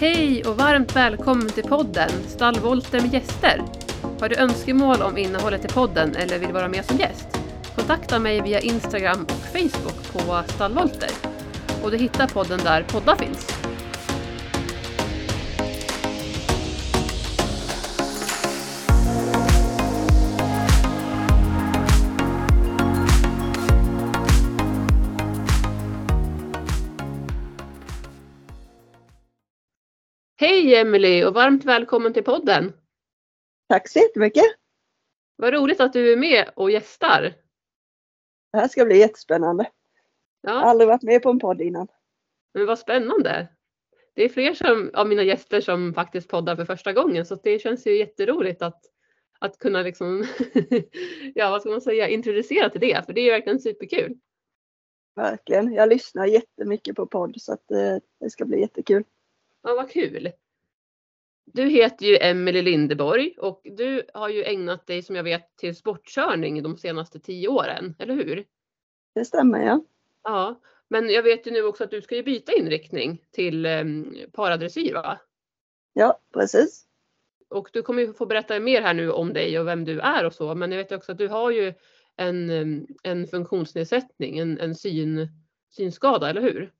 Hej och varmt välkommen till podden Stallvolter med gäster. Har du önskemål om innehållet i podden eller vill vara med som gäst? Kontakta mig via Instagram och Facebook på Stallvolter. Och du hittar podden där poddar finns. Hej Emelie och varmt välkommen till podden. Tack så jättemycket. Vad roligt att du är med och gästar. Det här ska bli jättespännande. Jag har Ja, aldrig varit med på en podd innan. men vad spännande. Det är fler som, av mina gäster som faktiskt poddar för första gången så det känns ju jätteroligt att, att kunna liksom, ja vad ska man säga, introducera till det för det är verkligen superkul. Verkligen. Jag lyssnar jättemycket på podd så att eh, det ska bli jättekul. Ja, vad kul. Du heter ju Emelie Lindeborg och du har ju ägnat dig som jag vet till sportkörning de senaste tio åren, eller hur? Det stämmer ja. Ja, men jag vet ju nu också att du ska ju byta inriktning till um, paradressyr va? Ja, precis. Och du kommer ju få berätta mer här nu om dig och vem du är och så, men jag vet också att du har ju en, em, en funktionsnedsättning, en, en syn, synskada, eller hur?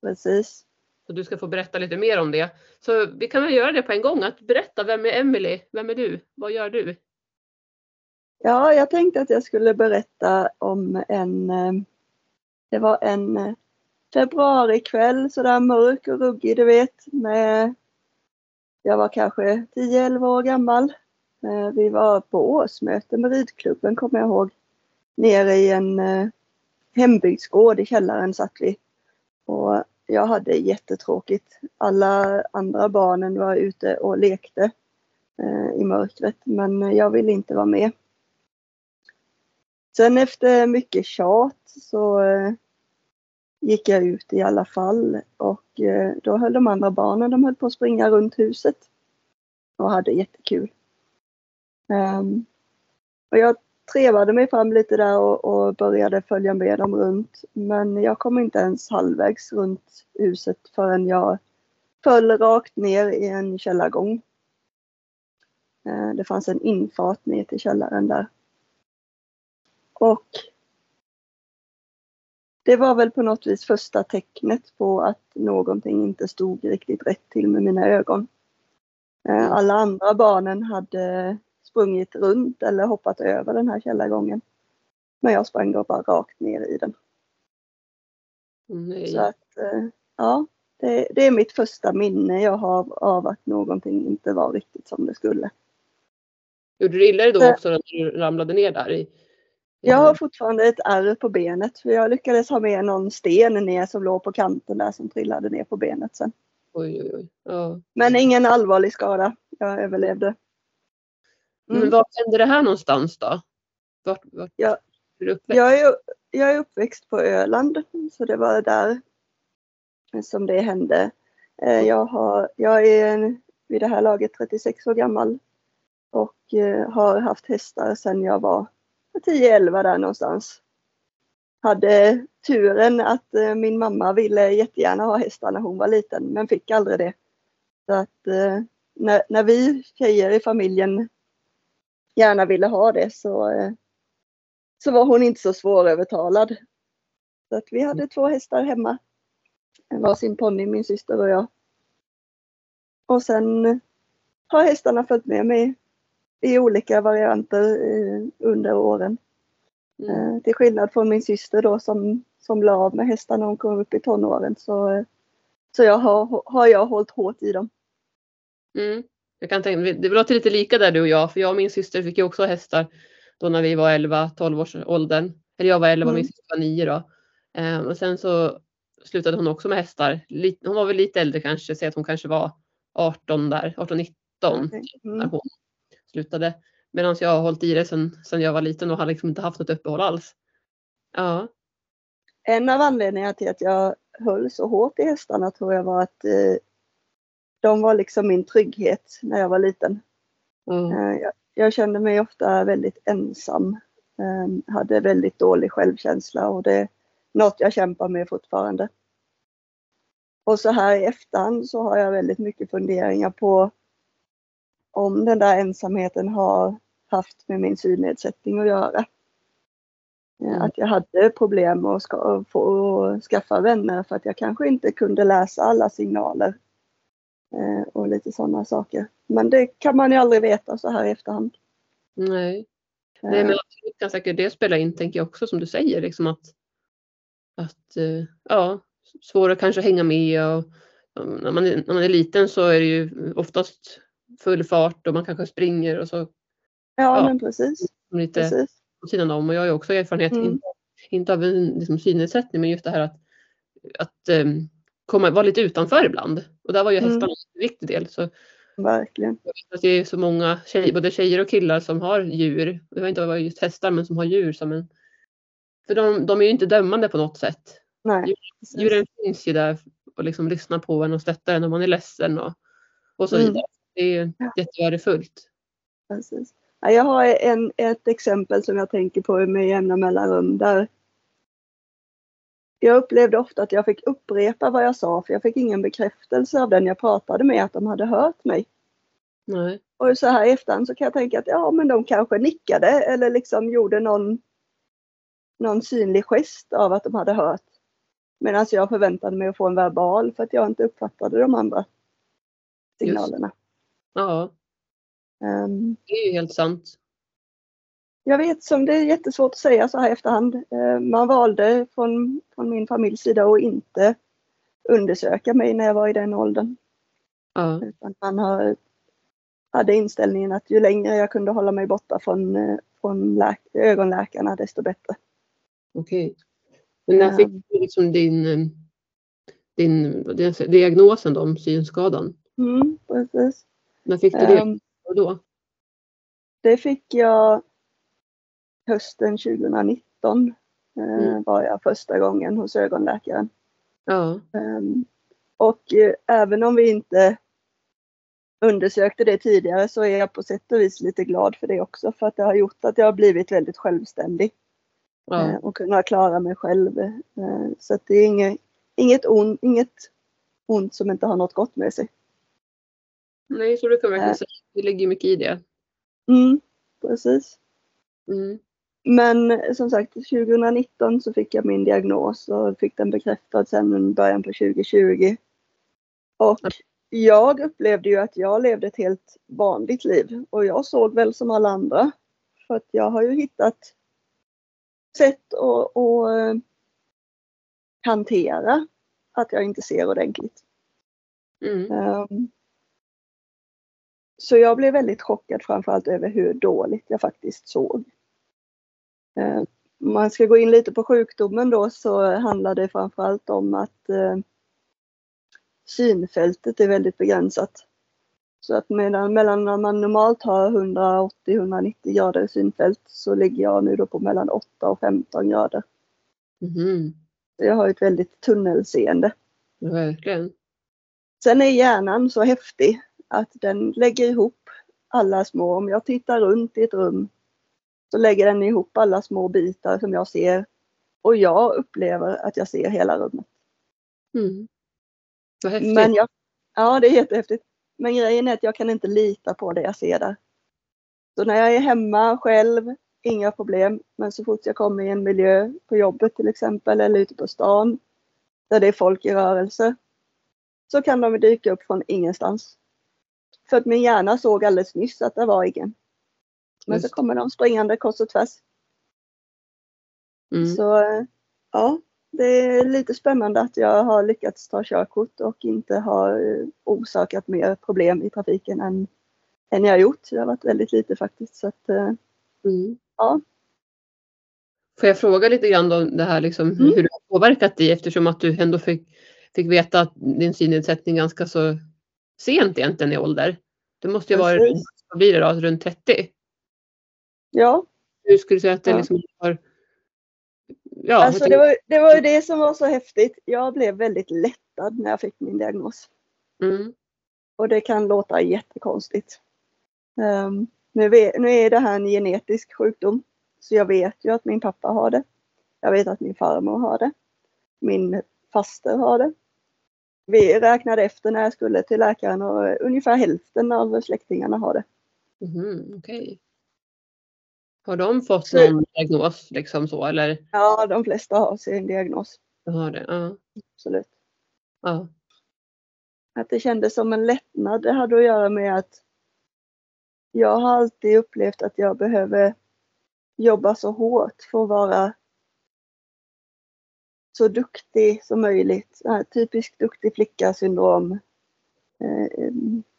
Precis. Så du ska få berätta lite mer om det. Så vi kan väl göra det på en gång, att berätta, vem är Emily? Vem är du? Vad gör du? Ja, jag tänkte att jag skulle berätta om en eh, Det var en eh, februarikväll sådär mörk och ruggig du vet. Med, jag var kanske 10-11 år gammal. Eh, vi var på årsmöte med ridklubben kommer jag ihåg. Nere i en hembygdsgård i källaren satt vi. Och jag hade jättetråkigt. Alla andra barnen var ute och lekte eh, i mörkret men jag ville inte vara med. Sen efter mycket tjat så eh, gick jag ut i alla fall och eh, då höll de andra barnen, de höll på att springa runt huset och hade jättekul. Ehm, och jag trevade mig fram lite där och, och började följa med dem runt. Men jag kom inte ens halvvägs runt huset förrän jag föll rakt ner i en källargång. Eh, det fanns en infart ner till källaren där. Och det var väl på något vis första tecknet på att någonting inte stod riktigt rätt till med mina ögon. Eh, alla andra barnen hade sprungit runt eller hoppat över den här källargången. Men jag sprang då bara rakt ner i den. Nej. Så att, eh, ja, det, det är mitt första minne jag har av att någonting inte var riktigt som det skulle. Gjorde du illa dig då också när du ramlade ner där? I, i Jag har fortfarande ett ärr på benet för jag lyckades ha med någon sten ner som låg på kanten där som trillade ner på benet sen. Oj, oj, oj. Ja. Men ingen allvarlig skada. Jag överlevde. Men Mm. var hände det här någonstans då? Vart, vart Ja. är? Jag är, jag är uppväxt på Öland så det var där som det hände. Eh, Jag, har, jag är en- vid det här laget 36 år gammal och eh, har haft hästar sedan jag var 10-11 där någonstans. Hade turen att eh, min mamma ville jättegärna ha hästar när hon var liten men fick aldrig det. Så att när, när vi tjejer i familjen gärna ville ha det så eh, så var hon inte så svårövertalad. Så att vi hade två hästar hemma. En varsin ponny, min syster och jag. Och sen har hästarna följt med mig i olika varianter eh, under åren. Mm. Eh, till skillnad från min syster då som, som la av med hästar när hon kom upp i tonåren så, så jag har, har jag hållit hårt i dem. Mm. Jag kan tänka det låter lite lika där du och jag, för jag och min syster fick ju också hästar då när vi var 11-12 års åldern. Eller jag var 11 och min Mm. syster var 9 då. Eh, och sen så slutade hon också med hästar. Hon var väl lite äldre kanske, säg att hon kanske var 18 där, 18-19 när Mm. hon slutade. Medan jag har hållit i det sedan, sedan jag var liten och har liksom inte haft något uppehåll alls. Ja. En av anledningarna till att jag höll så hårt i hästarna tror jag var att eh, de var liksom min trygghet när jag var liten. Mm. Eh, Jag, jag kände mig ofta väldigt ensam. Eh, Hade väldigt dålig självkänsla och det är något jag kämpar med fortfarande. Och så här i efterhand så har jag väldigt mycket funderingar på om den där ensamheten har haft med min synnedsättning att göra. Mm. Att jag hade problem att ska, få skaffa vänner för att jag kanske inte kunde läsa alla signaler. Eh, och lite sådana saker. Men det kan man ju aldrig veta så här i efterhand. Nej. Nej men absolut kan säkert det spela in tänker jag också som du säger. Liksom att, att ja, svårare kanske att hänga med och när man, när man är liten så är det ju oftast full fart och man kanske springer och så. Ja, ja men precis. Lite precis. på sidan om och jag har ju också erfarenhet, mm. inte, inte av en liksom, synnedsättning men just det här att, att um, komma, vara lite utanför ibland. Och där var ju hästarna mm. en viktig del. Så Verkligen. Jag vet att det är så många tjejer, både tjejer och killar som har djur. Det var inte bara just hästar men som har djur som en för de, de är ju inte dömande på något sätt. Nej, Djuren finns ju där och liksom lyssnar på en och stöttar en om man är ledsen och, och så mm. vidare. Det är ju ja. jättevärdefullt. Precis. Jag har en, ett exempel som jag tänker på med jämna mellanrum där jag upplevde ofta att jag fick upprepa vad jag sa för jag fick ingen bekräftelse av den jag pratade med att de hade hört mig. Nej. Och så här i efterhand så kan jag tänka att ja men de kanske nickade eller liksom gjorde någon, någon synlig gest av att de hade hört. Medan jag förväntade mig att få en verbal för att jag inte uppfattade de andra signalerna. Ja. Um, det är ju helt sant. Jag vet som det är jättesvårt att säga så här i efterhand. Uh, man valde från, från min familjs sida att inte undersöka mig när jag var i den åldern. Ja. Utan man har, hade inställningen att ju längre jag kunde hålla mig borta från, eh, från ögonläkarna desto bättre. Okej. Men när fick du liksom din, eh, din, din diagnosen då, om synskadan? Mm, precis. När fick du det? Um, och då? Det fick jag hösten 2019. Eh, mm. var jag första gången hos ögonläkaren. Ja. Um, och uh, även om vi inte undersökte det tidigare så är jag på sätt och vis lite glad för det också för att det har gjort att jag har blivit väldigt självständig ja. Eh, och kunna klara mig själv. Eh, så att det är inget, inget, on, inget ont som inte har något gott med sig. Nej, så du kan verkligen eh. säga. Det ligger mycket i det. Mm, precis. Mm. Men som sagt 2019 så fick jag min diagnos och fick den bekräftad sen i början på 2020. Och jag upplevde ju att jag levde ett helt vanligt liv och jag såg väl som alla andra. För att jag har ju hittat sätt att, att eh, hantera att jag inte ser ordentligt. Mm. Um, så jag blev väldigt chockad framförallt över hur dåligt jag faktiskt såg. Uh, om man ska gå in lite på sjukdomen då så handlar det framförallt om att uh, synfältet är väldigt begränsat. Så att medan, mellan när man normalt har 180-190 grader synfält så ligger jag nu då på mellan 8 och 15 grader. Mm. Jag har ett väldigt tunnelseende. verkligen. Sen är hjärnan så häftig att den lägger ihop alla små, om jag tittar runt i ett rum så lägger den ihop alla små bitar som jag ser och jag upplever att jag ser hela rummet. Mm. Vad häftigt. Men jag, ja, det är jättehäftigt. Men grejen är att jag kan inte lita på det jag ser där. Så när jag är hemma själv, inga problem. Men så fort jag kommer i en miljö, på jobbet till exempel, eller ute på stan, där det är folk i rörelse, så kan de dyka upp från ingenstans. För att min hjärna såg alldeles nyss att det var ingen. Men så kommer de springande kors och tvärs. Mm. Så ja, det är lite spännande att jag har lyckats ta körkort och inte har eh, orsakat mer problem i trafiken än, än jag har gjort. Det har varit väldigt lite faktiskt. Så att, eh, mm. ja. Får jag fråga lite grann om det här liksom, mm. hur det har påverkat dig eftersom att du ändå fick, fick veta att din synnedsättning ganska så sent egentligen i ålder. Det måste ju vara vad blir det då, runt 30? Ja. Hur skulle du säga att det liksom har ja, alltså det var, det var det som var så häftigt. Jag blev väldigt lättad när jag fick min diagnos. Mm. Och det kan låta jättekonstigt. Um, nu, vet, nu är det här en genetisk sjukdom. Så jag vet ju att min pappa har det. Jag vet att min farmor har det. Min faster har det. vi räknade efter när jag skulle till läkaren och ungefär hälften av släktingarna har det. Mhm, Okej. Har de fått någon diagnos liksom så eller? Ja, de flesta har sin diagnos. De har det? Ja. Absolut. ja. Att det kändes som en lättnad. Det hade att göra med att jag har alltid upplevt att jag behöver jobba så hårt för att vara så duktig som möjligt. Typisk duktig flicka syndrom eh,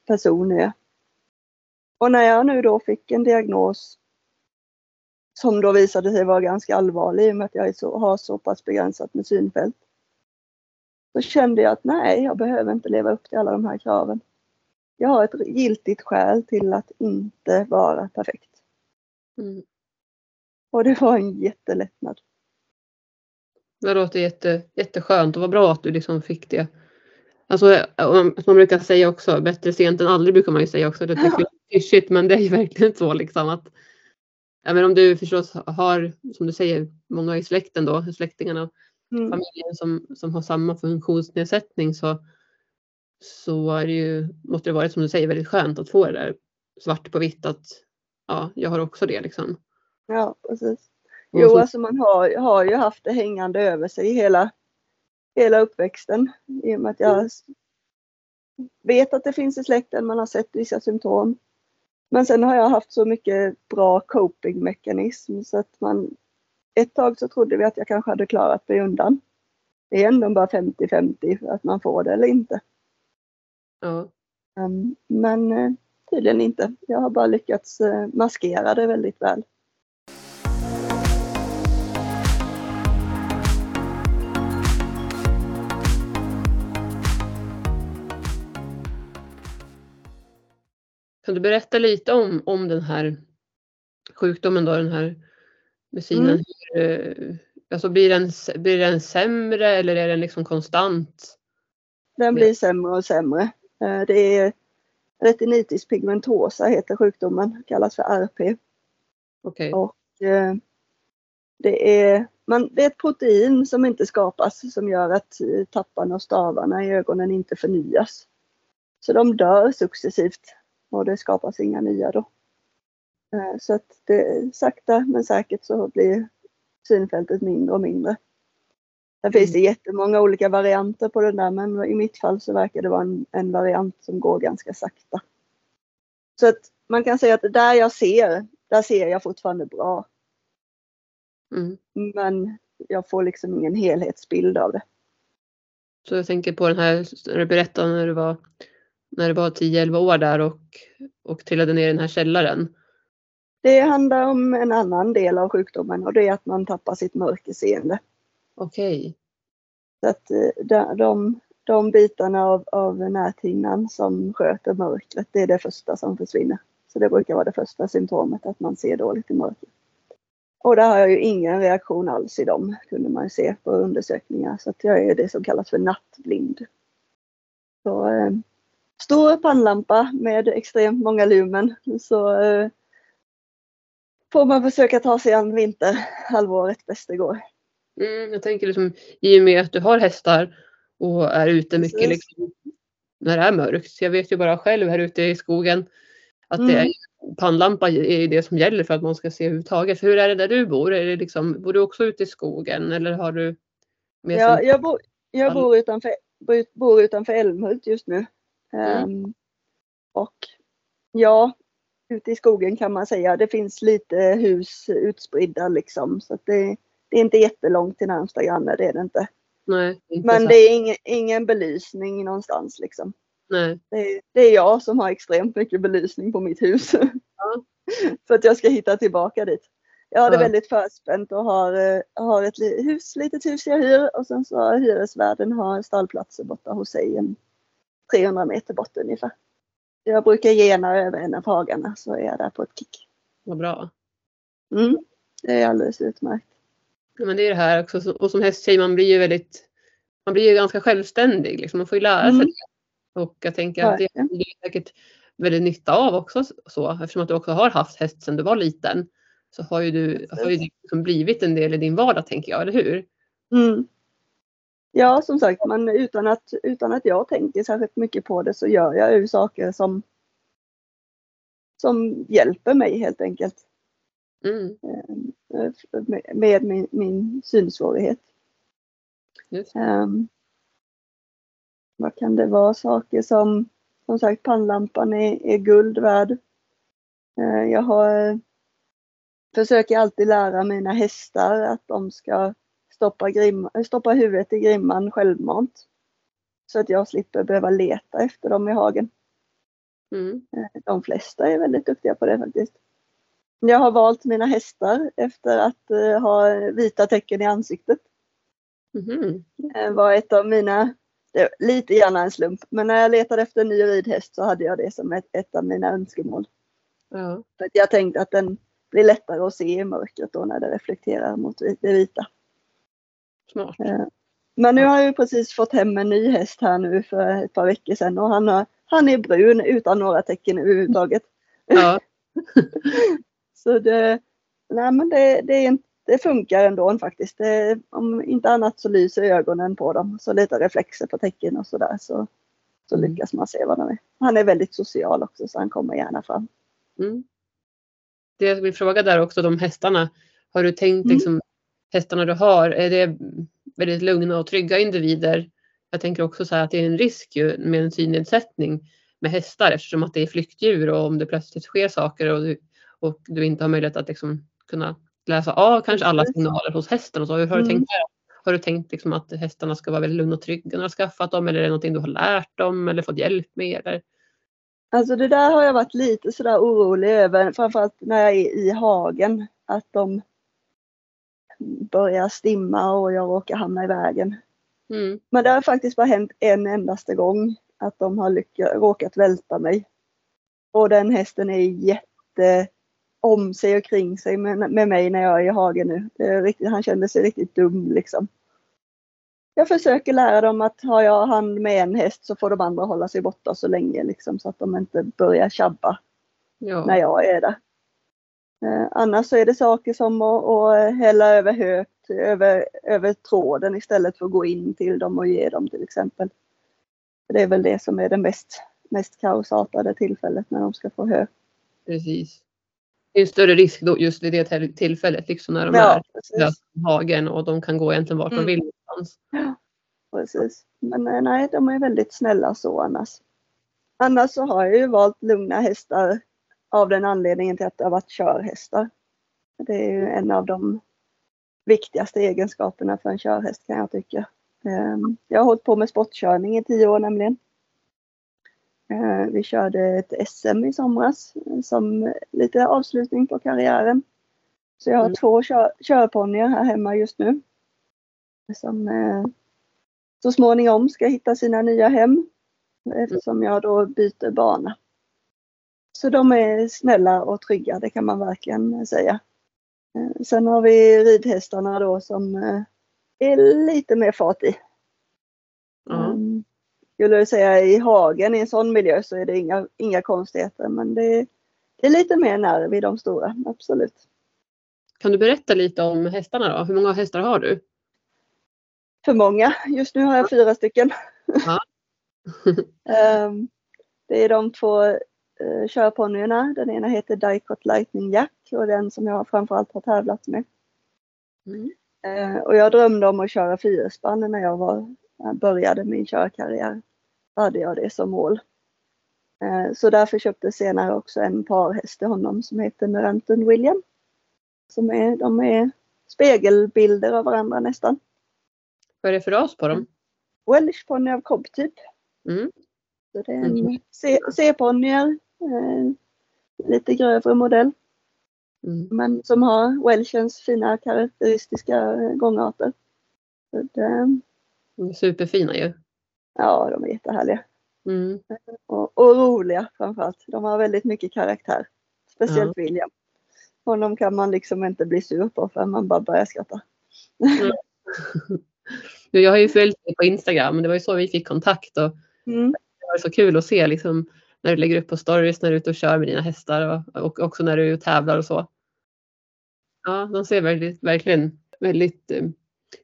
person är. Och när jag nu då fick en diagnos som då visade sig vara ganska allvarlig i och med att jag så, har så pass begränsat med synfält. Så kände jag att nej, jag behöver inte leva upp till alla de här kraven. Jag har ett giltigt skäl till att inte vara perfekt. Mm. Och det var en jättelättnad. Det låter jätte, jätteskönt och vad bra att du liksom fick det. Alltså, som man brukar säga också, bättre sent än aldrig brukar man ju säga också. Det tycker jag är klyschigt men det är ju verkligen så liksom att ja, men om du förstås har, som du säger, många i släkten då, släktingarna, Mm. familjen som, som har samma funktionsnedsättning så, så är det ju, måste det varit som du säger väldigt skönt att få det där svart på vitt att ja, jag har också det liksom. Ja, precis. Och Jo, så- alltså man har, har ju haft det hängande över sig hela, hela uppväxten. I och med att jag s- vet att det finns i släkten, man har sett vissa symptom. Men sen har jag haft så mycket bra copingmekanism så att man ett tag så trodde vi att jag kanske hade klarat mig undan. Det är ändå bara 50-50 att man får det eller inte. ja. Um, Men eh, tydligen inte. Jag har bara lyckats eh, maskera det väldigt väl. Kan du berätta lite om, om den här sjukdomen då, den här med synen? Mm. Eh, Alltså blir den, blir den sämre eller är den liksom konstant? Den blir sämre och sämre. Eh, Det är retinitis pigmentosa heter sjukdomen, kallas för RP. Och eh, det är, man, det är ett protein som inte skapas som gör att tapparna och stavarna i ögonen inte förnyas. Så de dör successivt och det skapas inga nya då. Eh, Så att det, sakta men säkert så blir synfältet mindre och mindre. Sen finns det jättemånga olika varianter på den där men i mitt fall så verkar det vara en, en variant som går ganska sakta. Så att man kan säga att där jag ser, där ser jag fortfarande bra. Mm. Men jag får liksom ingen helhetsbild av det. Så jag tänker på den här, när du berättade när du var, när du var 10-11 år där och, och trillade ner i den här källaren. Det handlar om en annan del av sjukdomen och det är att man tappar sitt mörkerseende. Okej. Så att eh, de, de, de bitarna av, av näthinnan som sköter mörkret, det är det första som försvinner. Så det brukar vara det första symptomet, att man ser dåligt i mörker. Och där har jag ju ingen reaktion alls i dem, kunde man ju se på undersökningar. Så att jag är det som kallas för nattblind. Så, eh, stor pannlampa med extremt många lumen. Så eh, får man försöka ta sig an vinterhalvåret bäst det går. Mm, jag tänker liksom i och med att du har hästar och är ute mycket liksom, när det är mörkt. Jag vet ju bara själv här ute i skogen att det Mm. är pannlampa är det som gäller för att man ska se överhuvudtaget. För hur är det där du bor? Är det liksom, bor du också ute i skogen eller har du Ja, jag, bor, jag bor, utanför, bor utanför Älmhult just nu. Mm. Ehm, och ja, ute i skogen kan man säga. Det finns lite hus utspridda liksom. Så det, det är inte jättelångt till närmsta granne, det är det inte. Nej, inte Men så- det är ingen, ingen belysning någonstans liksom. nej. Det är, det är jag som har extremt mycket belysning på mitt hus. Ja. För att jag ska hitta tillbaka dit. Jag har det Ja. väldigt förspänt och har, eh, har ett hus, litet hus jag hyr och sen så har hyresvärden har stallplatser borta hos sig en 300 meter bort ungefär. Jag brukar gena över en av hagarna så är jag där på ett kick. Vad bra. Mm, det är alldeles utmärkt. Ja, men det är det här också. så- Och som hästtjej man blir ju väldigt, man blir ju ganska självständig. Liksom. Man får ju lära sig Mm. det. Och jag tänker att det du säkert väldigt nytta av också. Så, eftersom att du också har haft häst sedan du var liten. Så har ju du har ju liksom blivit en del i din vardag tänker jag, eller hur? Mm. Ja, som sagt, men utan att, utan att jag tänker särskilt mycket på det så gör jag ju saker som, som hjälper mig helt enkelt. Mm. Eh, med, med min, min synsvårighet. Um, vad kan det vara? Saker som, som sagt, pannlampan är, är guld värd. Uh, jag har, försöker alltid lära mina hästar att de ska stoppa, grim, stoppa huvudet i grimman självmant. Så att jag slipper behöva leta efter dem i hagen. Mm. Uh, de flesta är väldigt duktiga på det faktiskt. Jag har valt mina hästar efter att uh, ha vita tecken i ansiktet. Mhm. Det var ett av mina, lite grann en slump, men när jag letade efter en ny ridhäst så hade jag det som ett, ett av mina önskemål. Ja. För jag tänkte att den blir lättare att se i mörkret då när det reflekterar mot det vita. Smart. Men nu har jag ju precis fått hem en ny häst här nu för ett par veckor sedan och han, har, han är brun utan några tecken överhuvudtaget. Ja. Så det, nej men det, det, inte- det funkar ändå faktiskt. Det, om inte annat så lyser ögonen på dem. Så lite reflexer på tecken och sådär så, så Mm. lyckas man se vad de är. Han är väldigt social också så han kommer gärna fram. Mm. Det jag vill fråga där också, de hästarna. Har du tänkt Mm. liksom, hästarna du har, är det väldigt lugna och trygga individer? Jag tänker också så att det är en risk ju med en synnedsättning med hästar eftersom att det är flyktdjur och om det plötsligt sker saker och du, och du inte har möjlighet att liksom kunna läsa av kanske alla signaler hos hästen och så. Hur har du Mm. tänkt? Har du tänkt liksom att hästarna ska vara väldigt lugna och trygga när du har skaffat dem eller är det någonting du har lärt dem eller fått hjälp med? Eller? Alltså det där har jag varit lite sådär orolig över, framförallt när jag är i hagen. Att de börjar stimma och jag råkar hamna i vägen. Mm. Men det har faktiskt bara hänt en endaste gång att de har råkat välta mig. Och den hästen är jätte om sig och kring sig med, med mig när jag är i hagen nu. Riktigt, han kände sig riktigt dum liksom. Jag försöker lära dem att har jag hand med en häst så får de andra hålla sig borta så länge liksom så att de inte börjar tjabba Ja. när jag är där. Eh, annars så är det saker som att, att hälla över högt över, över tråden istället för att gå in till dem och ge dem till exempel. Det är väl det som är det mest, mest kaosartade tillfället när de ska få hö. Precis. Det är en större risk då just vid det till- tillfället, liksom när de Ja, är i hagen och de kan gå egentligen vart de Mm. vill. någonstans. precis. Men eh, nej, de är väldigt snälla så annars. Annars så har jag ju valt lugna hästar av den anledningen till att det har varit körhästar. Det är ju en av de viktigaste egenskaperna för en körhäst kan jag tycka. Ehm, Jag har hållit på med sportkörning i tio år nämligen. Eh, Vi körde ett SM i somras som lite avslutning på karriären. Så jag har Mm. två kör, körponnyer här hemma just nu. Som eh, så småningom ska hitta sina nya hem. Eftersom jag då byter bana. Så de är snälla och trygga, det kan man verkligen säga. Eh, Sen har vi ridhästarna då som eh, är lite mer fart i. Mm. Skulle jag säga i hagen i en sån miljö så är det inga, inga konstigheter men det, det är lite mer nerv i de stora, absolut. Kan du berätta lite om hästarna då? Hur många hästar har du? För många. Just nu har jag fyra stycken. Ja. Ehm, det är de två uh, körponnyerna. Den ena heter Dicot Lightning Jack och den som jag framförallt har tävlat med. Mm. Eh, och jag drömde om att köra fyrspann när jag var, jag började min körkarriär. Då hade jag det som mål. Eh, så därför köpte senare också en parhäst till honom som heter Meranton William. Som är, de är spegelbilder av varandra nästan. Vad är det för ras på dem? Welsh ponny av cobb typ. Mm. Så det är en. C- C-ponnyer. Eh, lite grövre modell. Mm. Men som har Welshens fina karaktäristiska eh, gångarter. Så det, De är Superfina ju. ja, de är jättehärliga. Mm. Och, och roliga framförallt. De har väldigt mycket karaktär. Speciellt William. Honom kan man liksom inte bli sur på för man bara börjar skratta. Nu, Jag har ju följt dig på Instagram. Det var ju så vi fick kontakt och Mm. det var så kul att se liksom, när du lägger upp på stories när du är ute och kör med dina hästar och, och också när du tävlar och så. Ja, de ser väldigt, verkligen väldigt eh,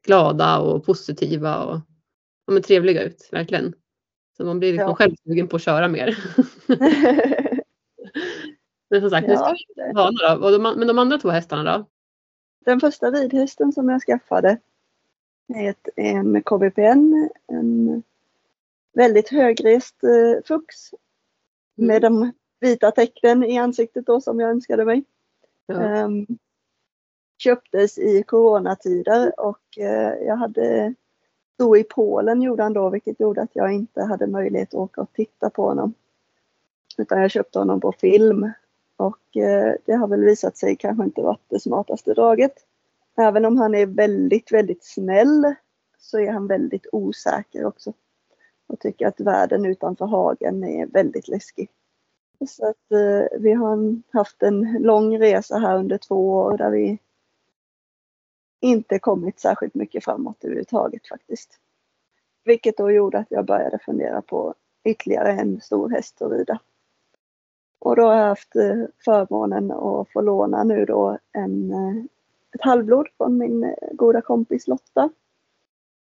glada och positiva och de är trevliga ut, verkligen. Så man blir liksom Ja. själv sugen på att köra mer. Men som sagt, nu ska ja, vi då. Och de, men de andra två hästarna då? Den första ridhästen som jag skaffade är ett, en KBPN, en väldigt högrest eh, fux. Med de vita tecknen i ansiktet då som jag önskade mig. Ja. Ehm, köptes i coronatider och eh, jag hade stod i Polen gjorde han då vilket gjorde att jag inte hade möjlighet att åka och titta på honom. Utan jag köpte honom på film och eh, det har väl visat sig kanske inte varit det smartaste draget. Även om han är väldigt, väldigt snäll så är han väldigt osäker också. Och tycker att världen utanför hagen är väldigt läskig. Så att eh, vi har haft en lång resa här under två år där vi inte kommit särskilt mycket framåt överhuvudtaget faktiskt. Vilket då gjorde att jag började fundera på ytterligare en stor häst att rida. Och då har jag haft eh, förmånen att få låna nu då en, eh, ett halvblod från min eh, goda kompis Lotta.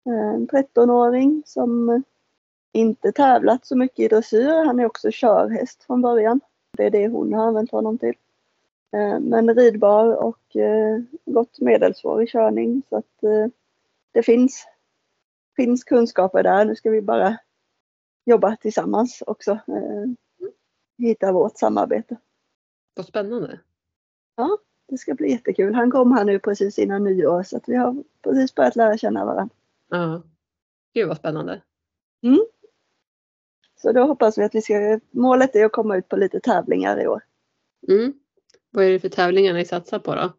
En 13-åring som inte tävlat så mycket i dressyr. Han är också körhäst från början. Det är det hon har använt honom till. Eh, Men ridbar och eh, gott medelsvår i körning så att eh, det finns, finns kunskaper där. Nu ska vi bara jobba tillsammans också. Hitta vårt samarbete. Vad spännande. Det ska bli jättekul. Han kom här nu precis innan nyår så att vi har precis börjat lära känna varandra. Ja. Gud vad spännande. Så då hoppas vi att vi ska, målet är att komma ut på lite tävlingar i år. Mm. Vad är det för tävlingar ni satsar på då?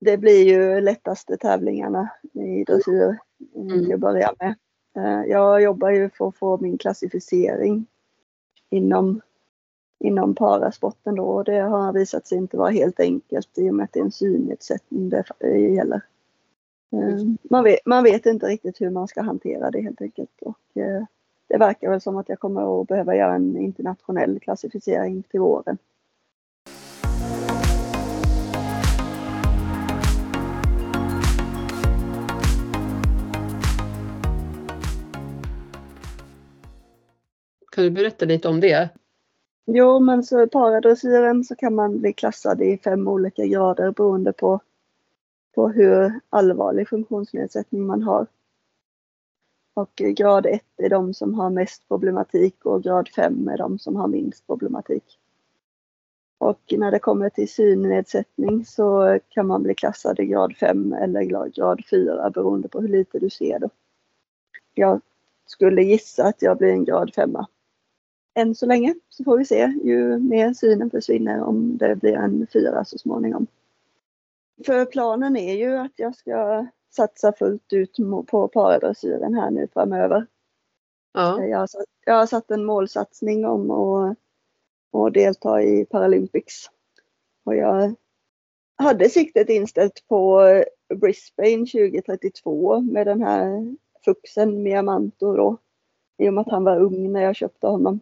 Det blir ju lättaste tävlingarna i dressyr Mm. till att börja med. Eh, Jag jobbar ju för att få min klassificering inom, inom parasporten då och det har visat sig inte vara helt enkelt i och med att det är en synnedsättning det gäller. Eh, Man vet, man vet inte riktigt hur man ska hantera det helt enkelt och eh, det verkar väl som att jag kommer att behöva göra en internationell klassificering till våren. Kan du berätta lite om det? Jo, men så paradressyren så kan man bli klassad i fem olika grader beroende på, på hur allvarlig funktionsnedsättning man har. Och grad 1 är de som har mest problematik och grad 5 är de som har minst problematik. Och när det kommer till synnedsättning så kan man bli klassad i grad 5 eller grad 4 beroende på hur lite du ser då. Jag skulle gissa att jag blir en grad 5 än så länge. Så får vi se ju mer synen försvinner om det blir en 4 så småningom. För planen är ju att jag ska satsa fullt ut på paradressyren här nu framöver. Ja. Jag har, satt, jag har satt en målsatsning om att, att delta i Paralympics. Och jag hade siktet inställt på Brisbane 2032 med den här fuxen Miamanto då. I och med att han var ung när jag köpte honom. Eh,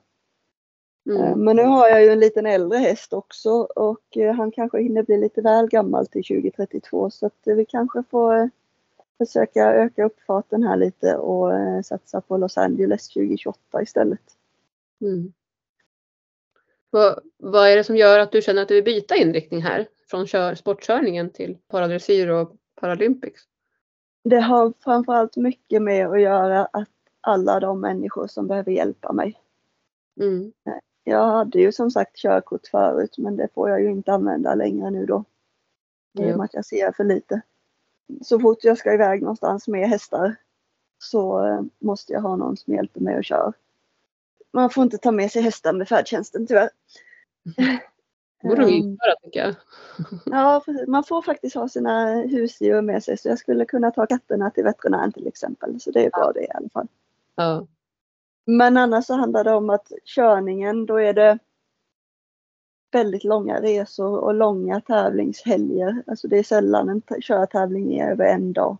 Mm. Men nu har jag ju en liten äldre häst också och eh, han kanske hinner bli lite väl gammal till 2032 så att eh, vi kanske får eh, försöka öka upp farten här lite och eh, satsa på Los Angeles 2028 istället. Mm. Vad, vad är det som gör att du känner att du vill byta inriktning här? Från kör, sportkörningen till paradressyr och Paralympics? Det har framförallt mycket med att göra att alla de människor som behöver hjälpa mig. Mm. Jag hade ju som sagt körkort förut men det får jag ju inte använda längre nu då. I och med att jag ser för lite. Så fort jag ska iväg någonstans med hästar så eh, måste jag ha någon som hjälper mig att köra. Man får inte ta med sig hästar med färdtjänsten tyvärr. Borde de Ehm, införa tycker jag. Ja, man får faktiskt ha sina husdjur med sig så jag skulle kunna ta katterna till veterinären till exempel. Så det är bra det i alla fall. Ja. Men annars så handlar det om att körningen, då är det väldigt långa resor och långa tävlingshelger. Alltså det är sällan en körtävling är över en dag.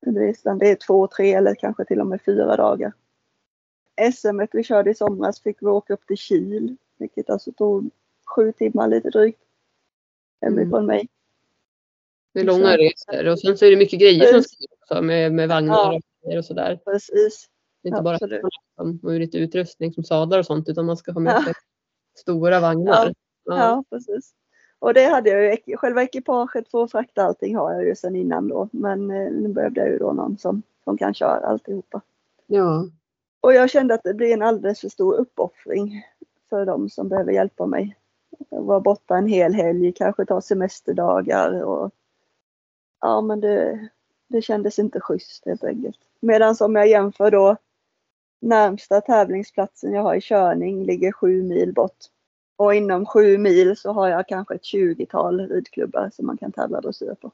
Det är, det är två, tre eller kanske till och med fyra dagar. SM vi körde i somras fick vi åka upp till Kil, vilket alltså tog sju timmar lite drygt. Hemifrån Mm. mig. Det är långa resor och sen så är det mycket grejer som ska också med, med vagnar Ja. och sådär. Precis. Det är inte bara Absolut. som och lite utrustning som sadlar och sånt utan man ska ha med Ja. Stora vagnar. Ja. Ja, precis. Och det hade jag ju, själva ekipaget för att frakta allting har jag ju sedan innan då. Men eh, nu behövde jag ju då någon som, som kan köra alltihopa. ja. Och jag kände att det blir en alldeles för stor uppoffring för de som behöver hjälpa mig. Vara borta en hel helg, kanske ta semesterdagar och ja men det, det kändes inte schysst helt enkelt. Medan om jag jämför då närmsta tävlingsplatsen jag har i körning ligger sju mil bort. Och inom sju mil så har jag kanske ett 20-tal ridklubbar som man kan tävla dressyr på.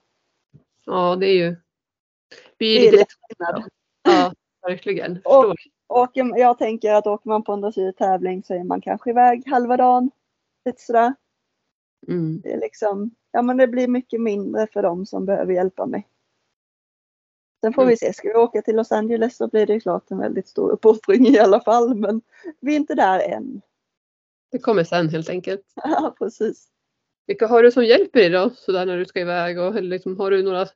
ja, det är ju blir Det är lite skillnad. Ja, verkligen. Och-. Åker, jag tänker att åker man på en dressyrtävling så är man kanske iväg halva dagen. Lite sådär. Mm. Det är liksom, ja men det blir mycket mindre för dem som behöver hjälpa mig. Sen får Mm. vi se, ska vi åka till Los Angeles så blir det ju klart en väldigt stor uppoffring i alla fall. Men vi är inte där än. Det kommer sen helt enkelt. Ja precis. Vilka har du som hjälper dig då sådär när du ska iväg? Och, eller liksom, har du några